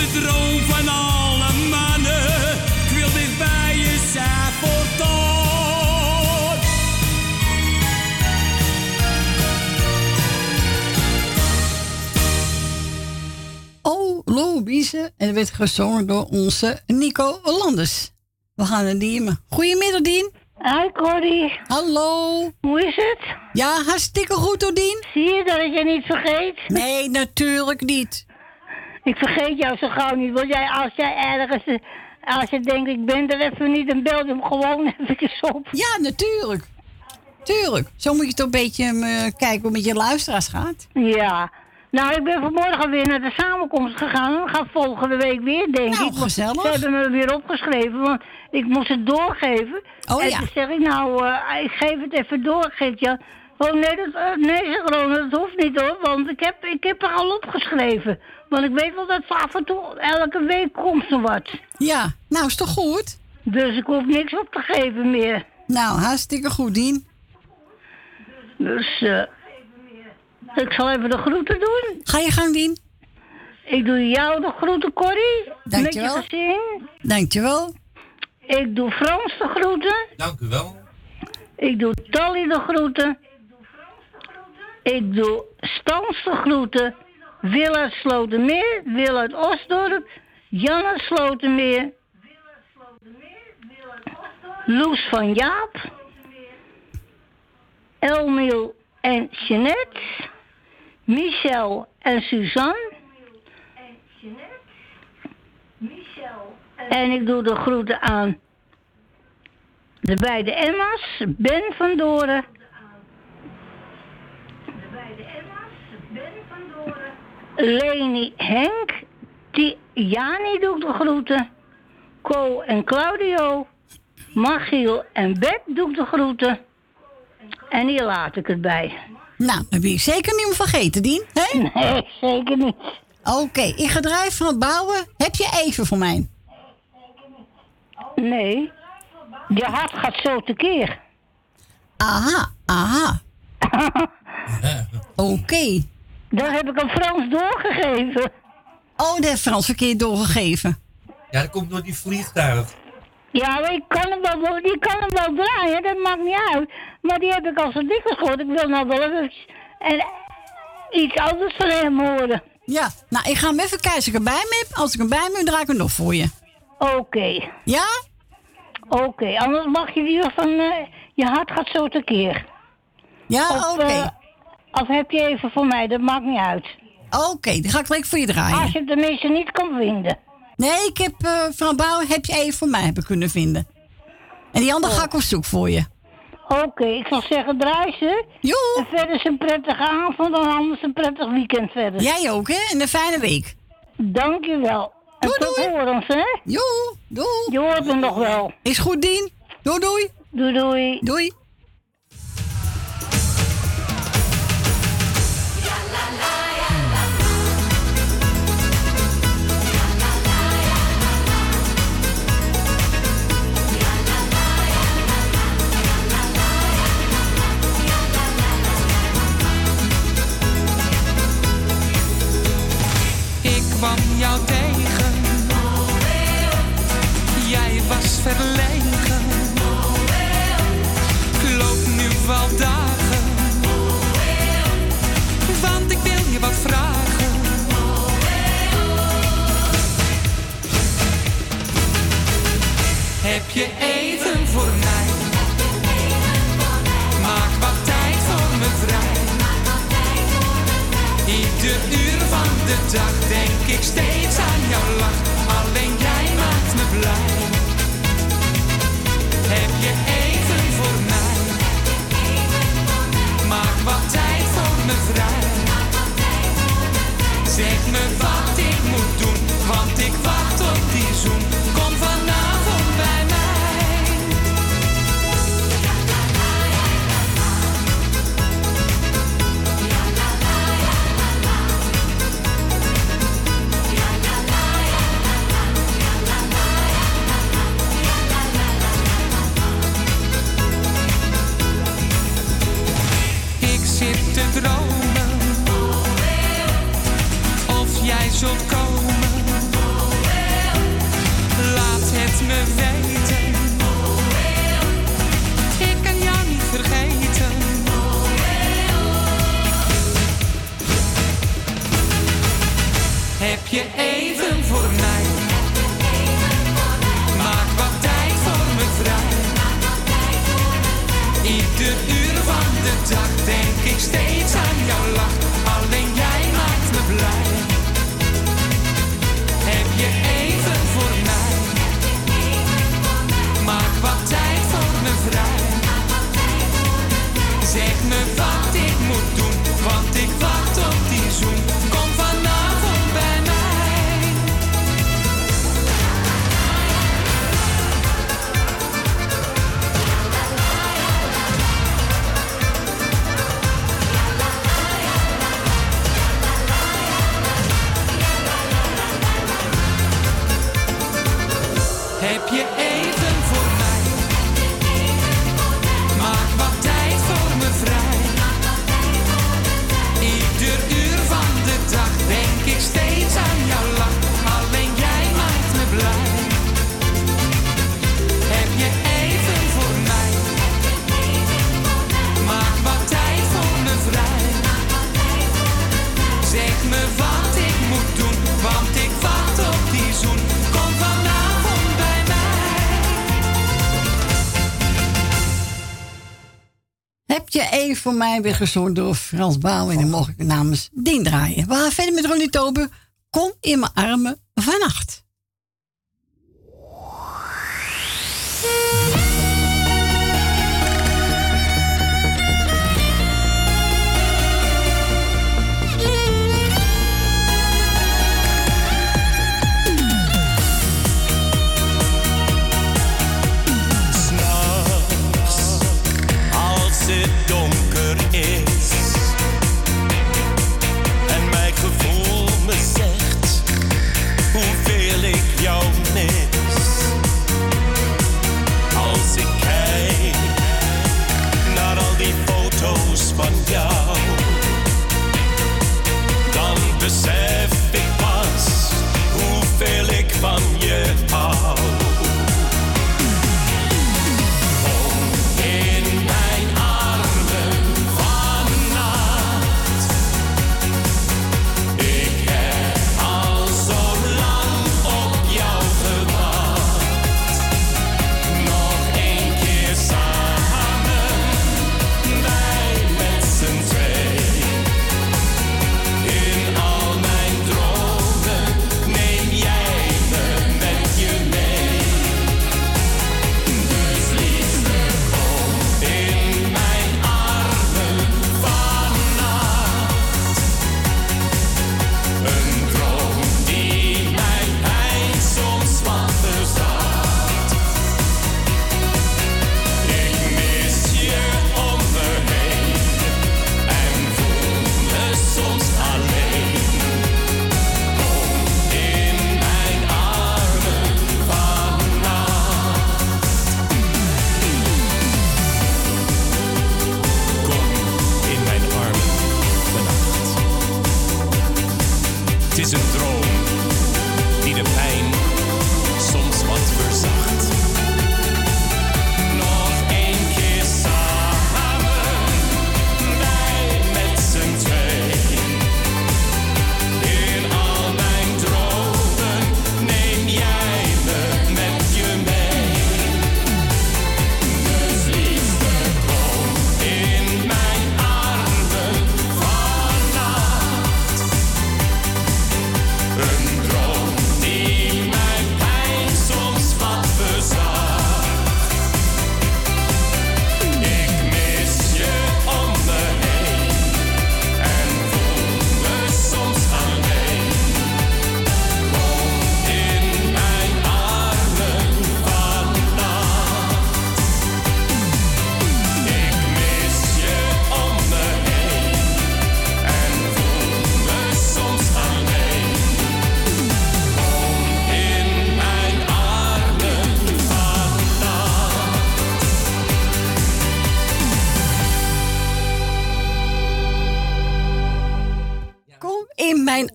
De droom van alle mannen, ik wil dicht bij je zijn voortaan. Oh, Louise. En dat werd gezongen door onze Nico Landers. We gaan naar Diemen. Goedemiddag, Dien. Hi, Corrie. Hallo. Hoe is het? Ja, hartstikke goed, hoor, Dien. Zie je dat ik je niet vergeet? Nee, natuurlijk niet. Ik vergeet jou zo gauw niet. Want jij, als jij ergens, als je denkt ik ben er even niet, dan bel je hem gewoon eventjes op. Ja, natuurlijk. Tuurlijk. Zo moet je toch een beetje eh, kijken hoe het met je luisteraars gaat. Ja. Nou, ik ben vanmorgen weer naar de samenkomst gegaan. Ga volgende week weer, denk Nou, ik. Gezellig. Ze hebben me weer opgeschreven, want ik moest het doorgeven. Oh, en ja. toen zeg ik, nou, eh, ik geef het even door, Geert-Jan. Oh nee, dat, eh, nee, Ronald, dat hoeft niet hoor, want ik heb, ik heb er al opgeschreven. Want ik weet wel dat ze af en toe, elke week komt er wat. Ja, nou is toch goed? Dus ik hoef niks op te geven meer. Nou, hartstikke goed, Dien. Dus, eh, ik zal even de groeten doen. Ga je gang, Dien. Ik doe jou de groeten, Corrie. Dankjewel. Met je gezin. Dankjewel. Ik doe Frans de groeten. Dank u wel. Ik doe Tally de groeten. Ik doe Stans de groeten. Wil uit Slotermeer. Wil uit Osdorp. Jan uit Slotermeer. Loes van Jaap. Elmiel en Jeanette. Michel en Suzanne. En ik doe de groeten aan de beide Emma's, Ben van Doren. Leni Henk, Tiani doe ik de groeten. Co en Claudio. Machiel en Bet doe ik de groeten. En hier laat ik het bij. Nou, ben je zeker niet vergeten, Dien. Hè? Nee, zeker niet. Oké, ik ga draaien van het bouwen. Heb je even voor mij? Nee. Je hart gaat zo tekeer. Aha, aha. Oké. Dat heb ik aan Frans doorgegeven. Oh, dat heeft Frans verkeerd doorgegeven. Ja, dat komt door die vliegtuig. Ja, maar ik kan hem wel, die kan hem wel draaien, dat maakt niet uit. Maar die heb ik al zo dikwijls gehoord. Ik wil nou wel even en iets anders van hem horen. Ja, nou, ik ga hem even kijken als ik hem bij me heb. Als ik hem bij me heb, draai ik hem nog voor je. Oké. Ja? Oké, anders mag je die van eh, je hart gaat zo tekeer. Ja, oké. eh, of heb je even voor mij, dat maakt niet uit. Oké, dan ga ik gelijk voor je draaien. Als je het tenminste niet kan vinden. Nee, ik heb eh van Bouw heb je even voor mij hebben kunnen vinden. En die andere ga ik op zoek voor je. Oké, ik zal zeggen draai ze. Joe. En verder is een prettige avond en anders een prettig weekend verder. Jij ook, hè? En een fijne week. Dankjewel. En Doei, tot doei. horens, hè? Joe, doei. Je hoort me nog wel. Is goed, Dien. Doei, doei. Doei, doei. Doei. uren van de dag denk ik steeds aan voor mij weer gezongen door Frans Baal En dan mocht ik namens Dien draaien. We gaan verder met Ronnie Tober. Kom in mijn armen vannacht.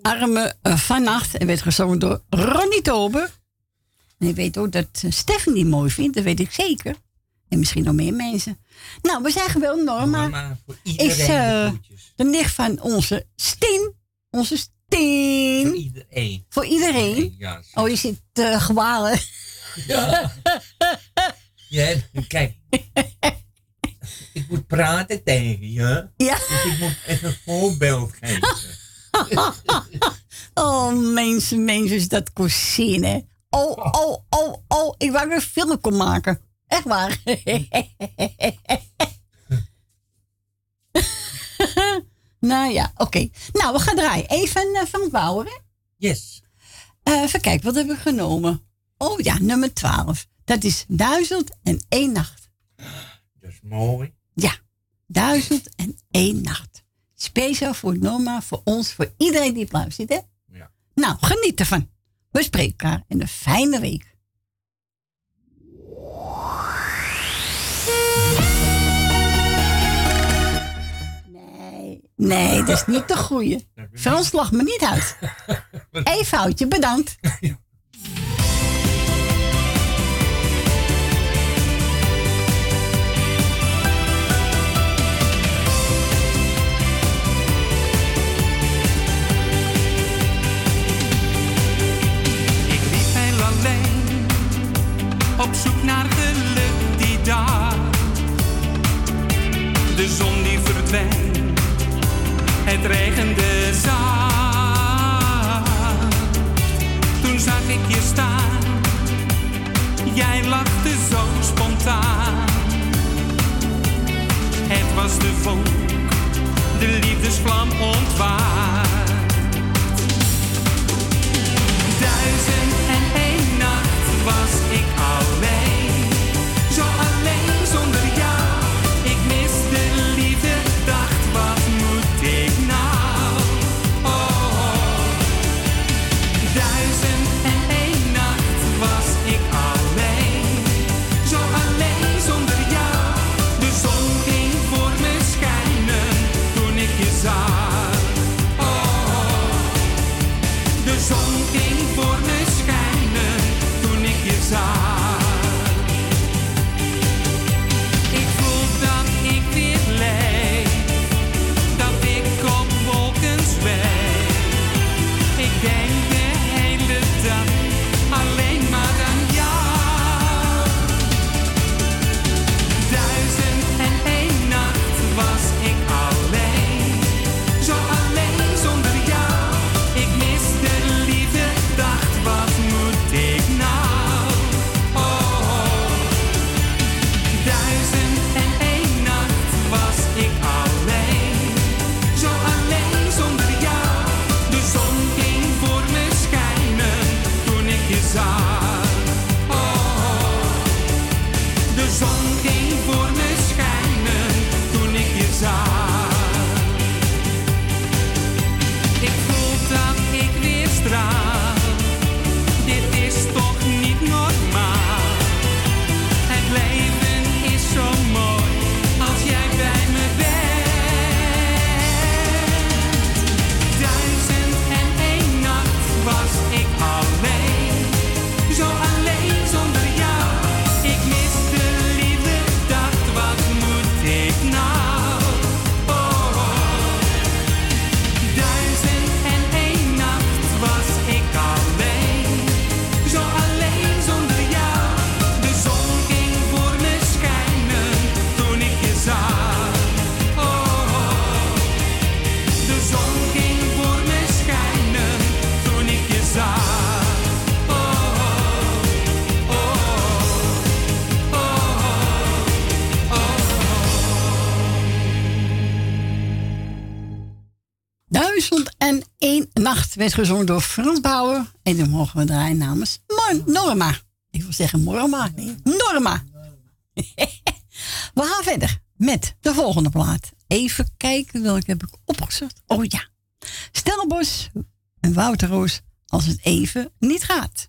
Arme eh, vannacht. En werd gezongen door Ronnie Tober. En ik weet ook dat uh, Stefan die mooi vindt. Dat weet ik zeker. En misschien nog meer mensen. Nou, we zijn geweldig Norma. Norma, is de eh, groetjes. de nicht van onze Steen. Onze Steen. Voor iedereen. Voor iedereen. Ja, Oh, je zit uh, gewalen. Ja. Ja, kijk. ik moet praten tegen je. Ja. Dus ik moet even een voorbeeld geven. oh, mensen, mensen, is dat kozijn, hè? Oh, oh, oh, oh. Ik wou een film kon maken. Echt waar. nou ja, oké. Nou, we gaan draaien. Even uh, van Bauer, hè? Yes. Uh, even kijken, wat hebben we genomen? Oh ja, nummer 12. Dat is Duizend en één nacht. Dat is mooi. Ja, Duizend en één nacht. Speciaal voor Norma, voor ons, voor iedereen die op luistert, hè? Ja. Nou, geniet ervan. We spreken elkaar in een fijne week. Nee, nee, dat is niet de goeie. Frans lacht me niet uit. Eén foutje, bedankt. Op zoek naar geluk die dag. De zon die verdween, het regende zacht. Toen zag ik je staan, jij lachte zo spontaan. Het was de vonk, de liefdesvlam ontwaard. Duizend en één nacht was ik alleen. Nacht werd gezongen door Frans Bauer. En dan mogen we draaien namens Norma. Ik wil zeggen Norma. Nee, Norma. we gaan verder met de volgende plaat. Even kijken welke heb ik opgezocht. Oh ja. Stelbos en Wouter Roos als het even niet gaat.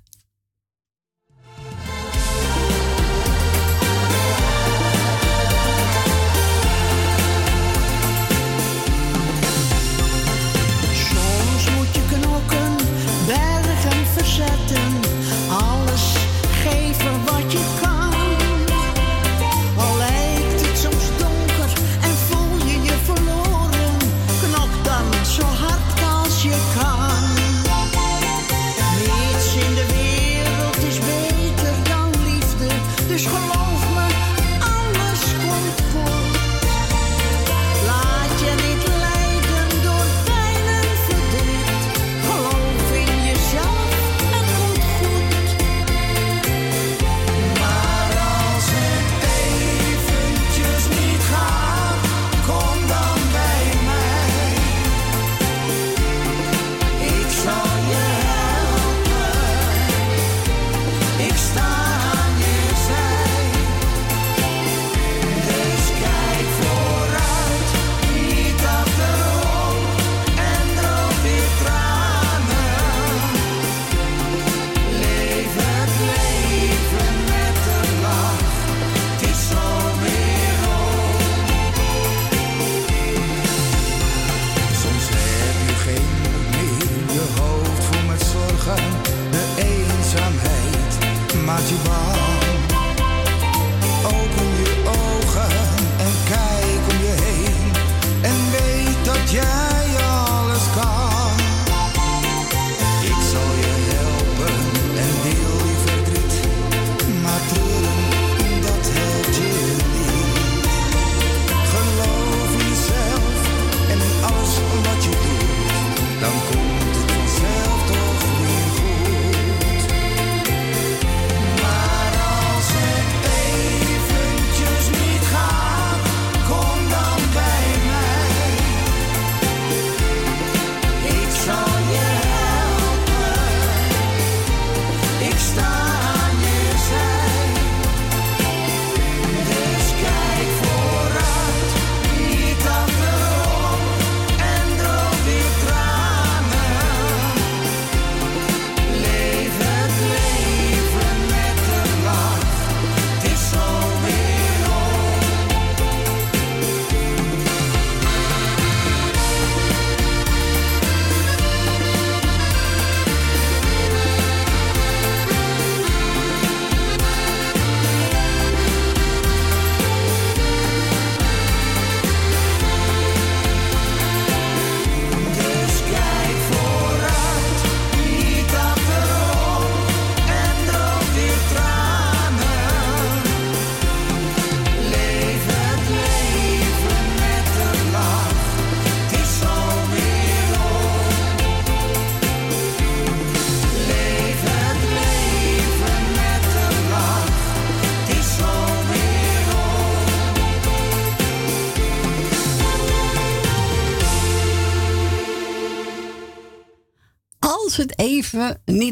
acceptance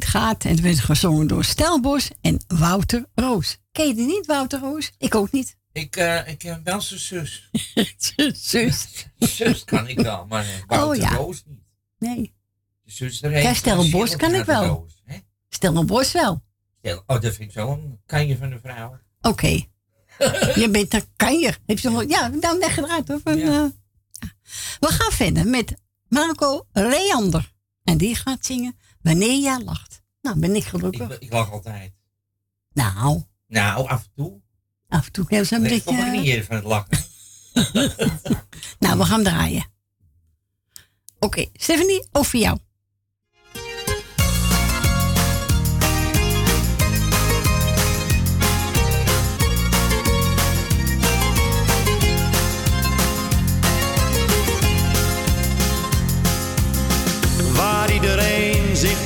gaat. En het werd gezongen door Stelbos en Wouter Roos. Ken je die niet, Wouter Roos? Ik ook niet. Ik, eh ik heb wel zijn zus. zus. zus kan ik wel, maar eh, Wouter Oh, ja. Roos niet. Nee. De zus er Kijk, Stellenbosch kan ik wel. Stellenbosch wel. Stel, oh, dat vind ik zo een kanje van de vrouw. Oké. je bent een kanjer. Heb je nog, ja, nou leg eruit hoor. Van, eh, ja. We gaan verder met Marco Leander. En die gaat zingen Wanneer jij lacht. Nou, ben ik gelukkig. Ik, ik lach altijd. Nou, Nou, af en toe. af en toe hebben ze een Ik beetje... op mijn knieën van het lachen. Nou, we gaan draaien. Oké, Stephanie, over jou.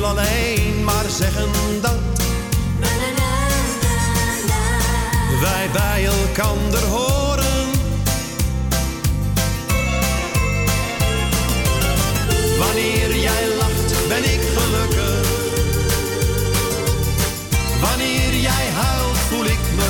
Wil alleen maar zeggen dat wij bij elkander horen. Wanneer jij lacht, ben ik gelukkig. Wanneer jij huilt, voel ik me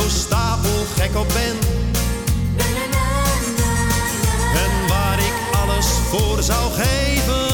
zo stapelgek op ben. En waar ik alles voor zou geven.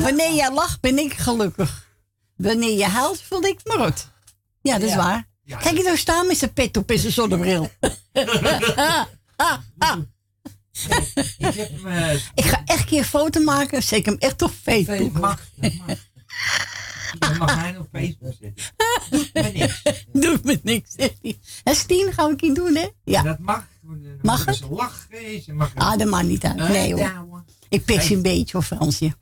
Nou, wanneer jij lacht, ben ik gelukkig. Wanneer je huilt, voel ik me rot. Ja, dat is Ja. waar. Ja, Kijk je nou staan met zijn pet op en zijn zonnebril. Ik heb eh, Ik ga echt een keer een foto maken. Zeker hem echt op Facebook. Dat mag, dat mag. Je mag mij op Facebook zetten. Doet me niks. Doet me niks, zegt hij. Stien, gaan we een doen, hè? Ja. Dat mag. Mag het? Ze lachen. Ze mag Ah, dat mag niet uit. Eh, Nee, hoor. Ik pik je een beetje, hoor, Fransje.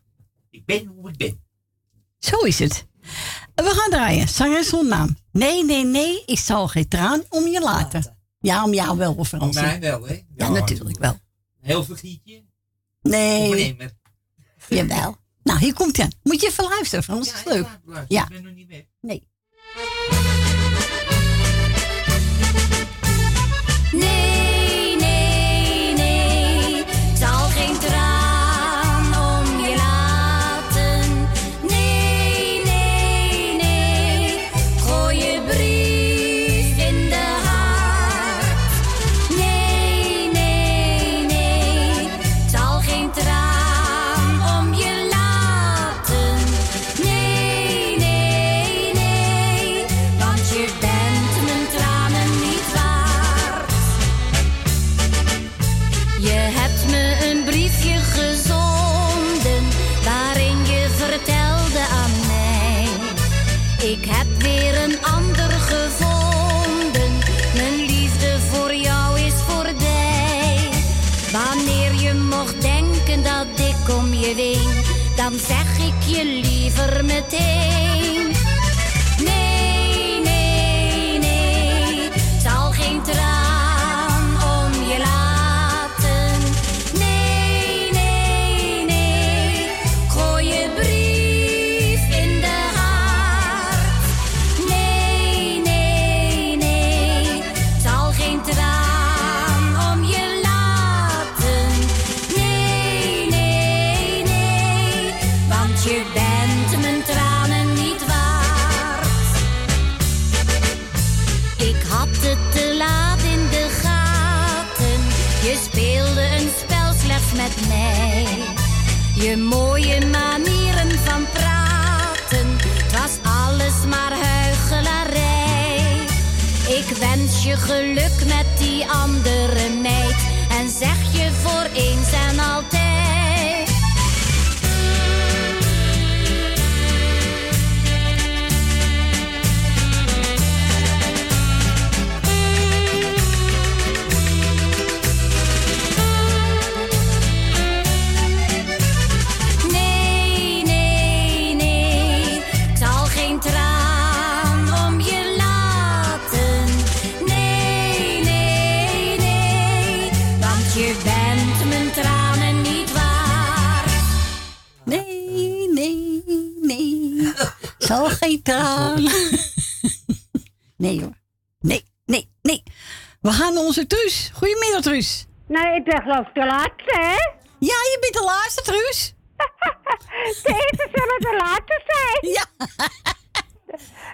Ik ben hoe ik ben. Zo is het. We gaan draaien. Zanger zonder naam. Nee, nee, nee, ik zal geen traan om je laten. Ja, om jou wel, Voor Fransje. mij wel, hè? Ja, natuurlijk wel. Heel vergietje. Nee. Of een emmer. Jawel. Nou, hier komt hij. Moet je even luisteren, Frans. Dat is leuk. Ja. Ik ben nog niet weg. Nee, Zal geen traan. Nee hoor. Nee, nee, nee. We gaan naar onze Truus. Goedemiddag, Truus. Nee, ik ben geloof ik de laatste, hè? Ja, je bent de laatste, Truus. de eerste zullen de laatste zijn. Ja.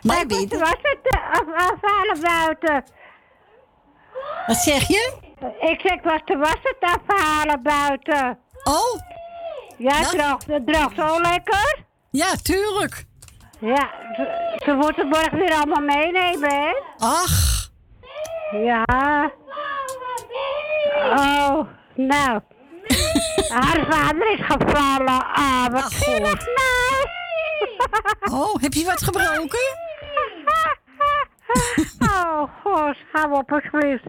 Maar ik was, was het af, afhalen buiten. Wat zeg je? Ik zeg, was de was het afhalen buiten. Oh. Ja, het droog, droog zo lekker. Ja, tuurlijk. Ja, ze, ze moeten het morgen weer allemaal meenemen, hè? Ach. Ja. Oh, nou. Haar vader is gevallen. Ah, wat zielig nou. Oh, heb je wat gebroken? oh, god, hou op alsjeblieft.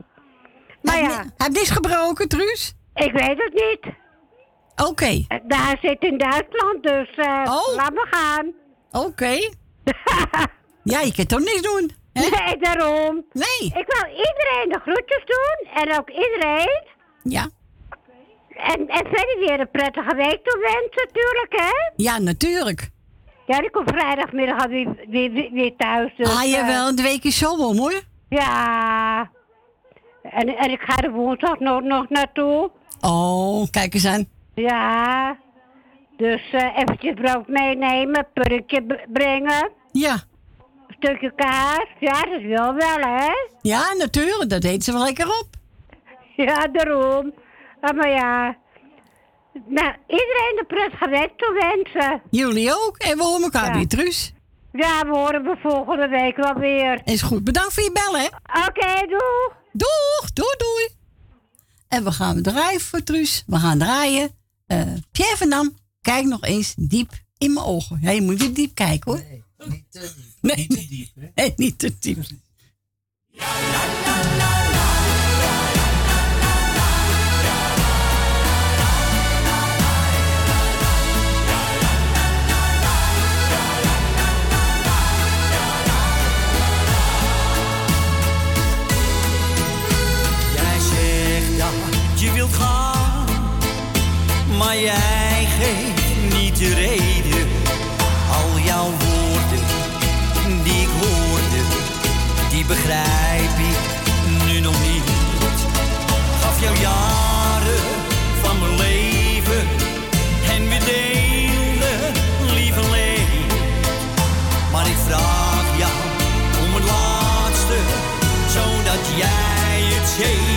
Maar Heb ja. je heb niks gebroken, Truus? Ik weet het niet. Oké. Daar zit in Duitsland, dus Oh. laat me gaan. Oké. ja, je kunt toch niks doen? Hè? Nee, daarom. Nee. Ik wil iedereen de groetjes doen. En ook iedereen. Ja. En, en verder weer een prettige week toewensen, natuurlijk, hè? Ja, natuurlijk. Ja, die komt vrijdagmiddag weer, weer, weer, thuis. Dus, ah, eh, jawel, de week is zo om, hoor. Ja. En, en ik ga er woensdag nog, nog naartoe. Oh, kijk eens aan. Ja. Dus eh eventjes brood meenemen, purkje brengen. Ja. Een stukje kaas. Ja, dat wil wel, hè? Ja, natuurlijk. Dat eet ze wel lekker op. Ja, daarom. Ah, maar ja. Nou, iedereen de prettige week toewensen. Jullie ook. En we horen elkaar Ja. weer, Truus. Ja, we horen we volgende week wel weer. Is goed. Bedankt voor je bellen, hè? Oké, doeg. Doeg, doei, doei. En we gaan draaien voor Truus. We gaan draaien. Eh, Pierre van Dam, kijk nog eens diep in mijn ogen. Ja, je moet weer diep kijken, hoor. Nee, niet te diep. Nee, Niet te diep, hè? nee, niet te diep. Jij zegt dat je wilt gaan, maar jij geeft de reden. Al jouw woorden die ik hoorde, die begrijp ik nu nog niet. Gaf jou jaren van mijn leven en we deelden lieverlee. Maar ik vraag jou om het laatste, zodat jij het zeker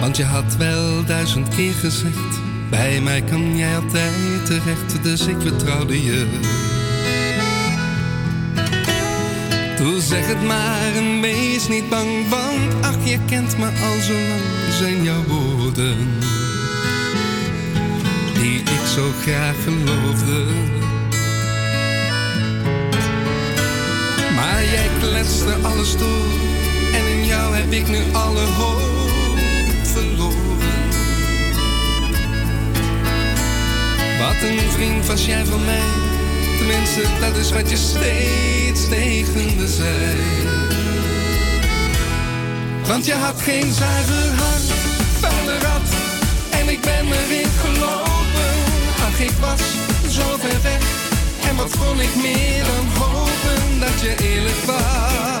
want je had wel duizend keer gezegd: Bij mij kan jij altijd terecht, dus ik vertrouwde je. Doe zeg het maar en wees niet bang, want ach, je kent me al zo lang, zijn jouw woorden. Die ik zo graag geloofde. Maar jij kletste alles door en in jou heb ik nu alle hoop verloren. Wat een vriend was jij van mij, tenminste dat is wat je steeds tegen me zei. Want je had geen zuiver hart, vuile rat, en ik ben erin gelopen. Ach, ik was zo ver weg, en wat kon ik meer dan hopen dat je eerlijk was.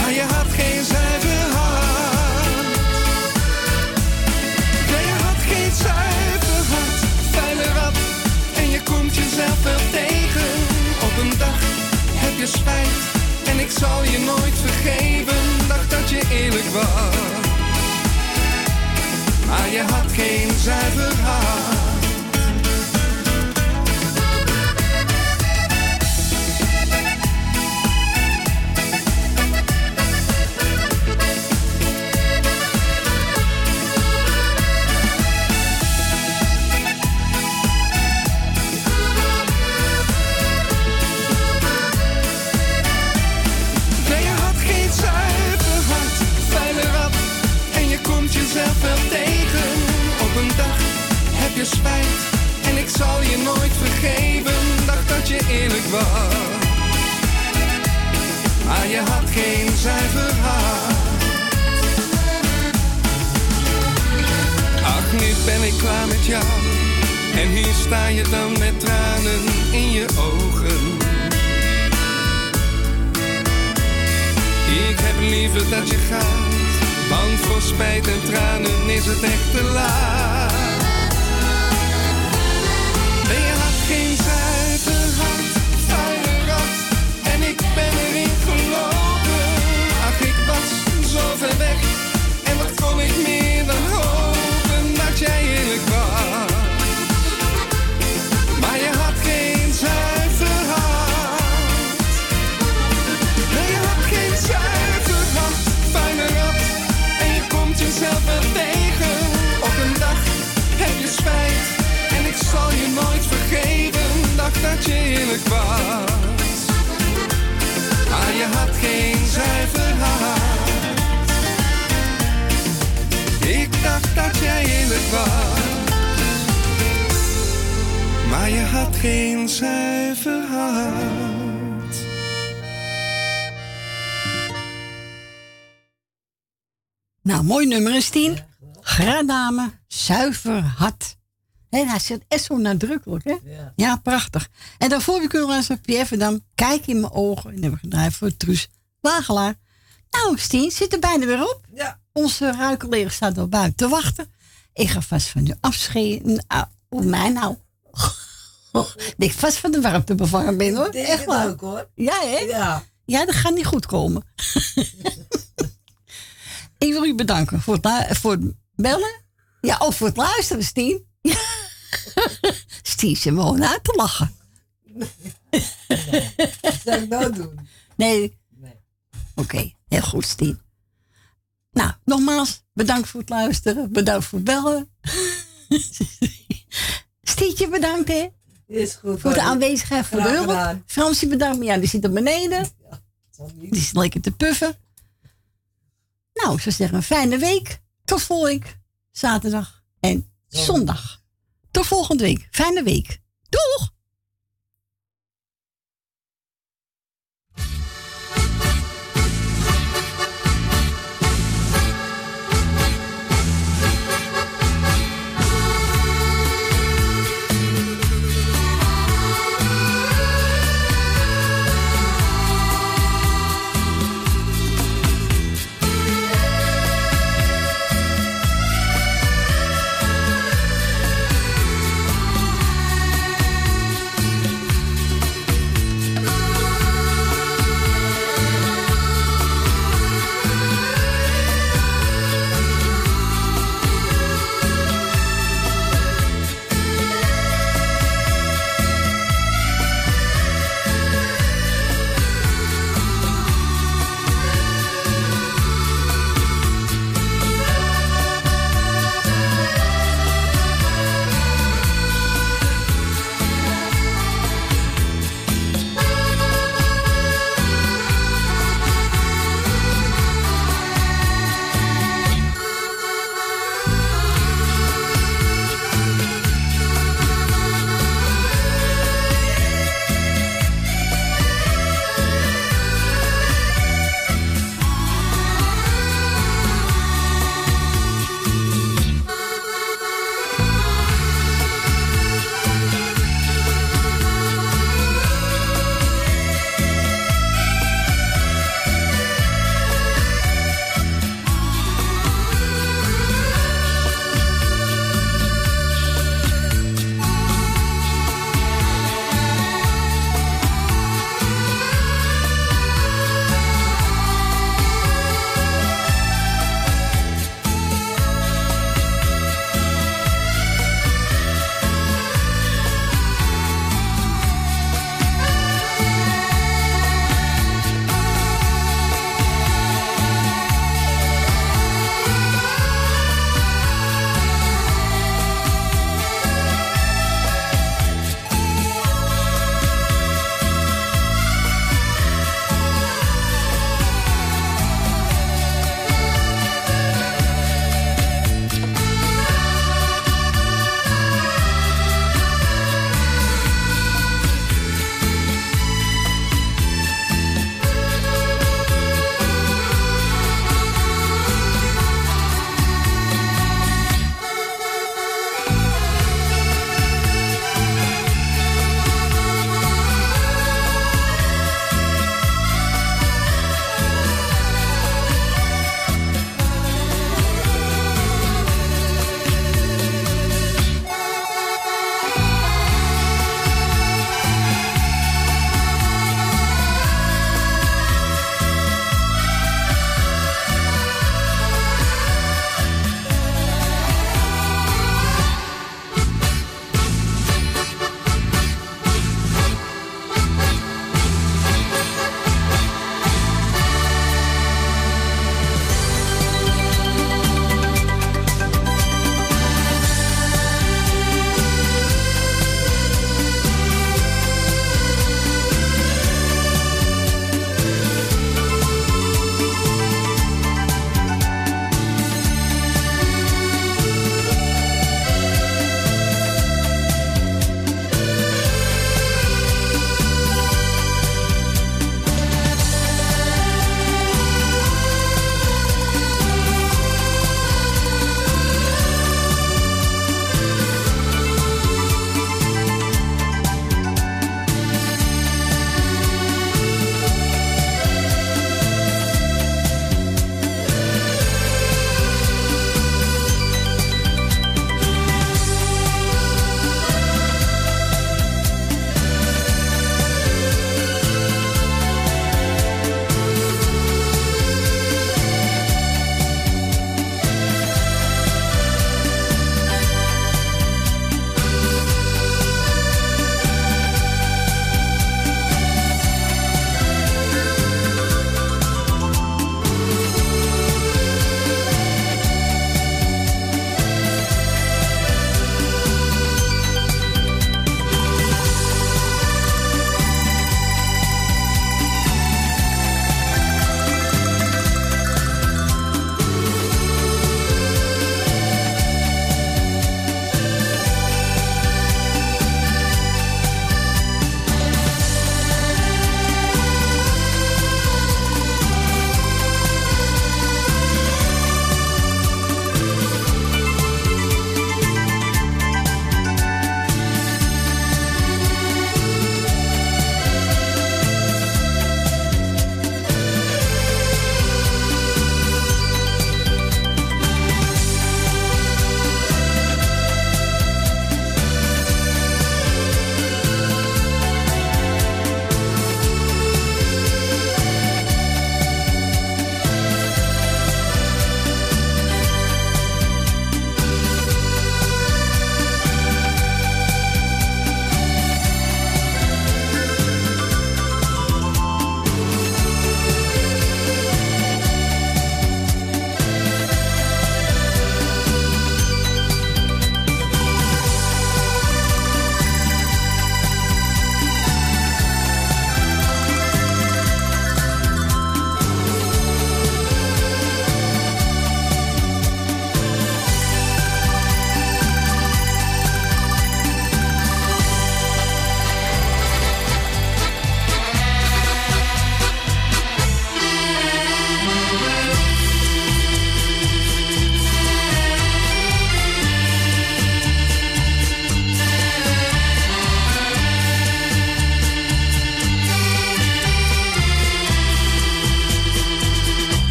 Maar je had geen zuiver hart. Je had geen zuiver hart, vuile rat. En je komt jezelf wel tegen. Op een dag heb je spijt. En ik zal je nooit vergeven. Dacht dat je eerlijk was. Maar je had geen zuiver hart. Maar je had geen zuiver hart. Ach, nu ben ik klaar met jou. En hier sta je dan met tranen in je ogen. Ik heb liever dat je gaat. Want voor spijt en tranen is het echt te laat. Dat je eerlijk was. Maar je had geen zuiver hart. Ik dacht dat jij eerlijk was. Maar je had geen zuiver hart. Nou, mooi nummer is tien. Gradame, zuiver hart. En hij zegt echt zo nadrukkelijk, hè? Ja. prachtig. En daarvoor we kunnen luisteren Pierre Verdam. Kijk in mijn ogen. En hebben we gedraaid voor Truus Wagelaar. Nou, Stien, zit er bijna weer op. Ja. Onze ruikeleraar staat al buiten te wachten. Ik ga vast van u afscheiden. Ah, Hoe mij nou? Ik vast van de warmte bevangen ben, hoor. Denk Echt waar. ook, hoor. Ja, hè? Ja. Ja, dat gaat niet goed komen. Ik wil u bedanken voor het, voor het bellen. Ja, of voor het luisteren, Stien. Ja. Stien zit me gewoon uit te lachen. Zou ik nou doen? Nee. Oké, heel goed, Stien. Nou, nogmaals, bedankt voor het luisteren. Bedankt voor het bellen. Stietje, bedankt, hè? Is goed. Voor de aanwezigheid voor de hulp. Fransje, bedankt. Maar ja, die zit er beneden. niet. Die is lekker te puffen. Nou, ik zou zeggen, een fijne week. Tot volgende week. Zaterdag en zondag. Tot volgende week. Fijne week. Doeg!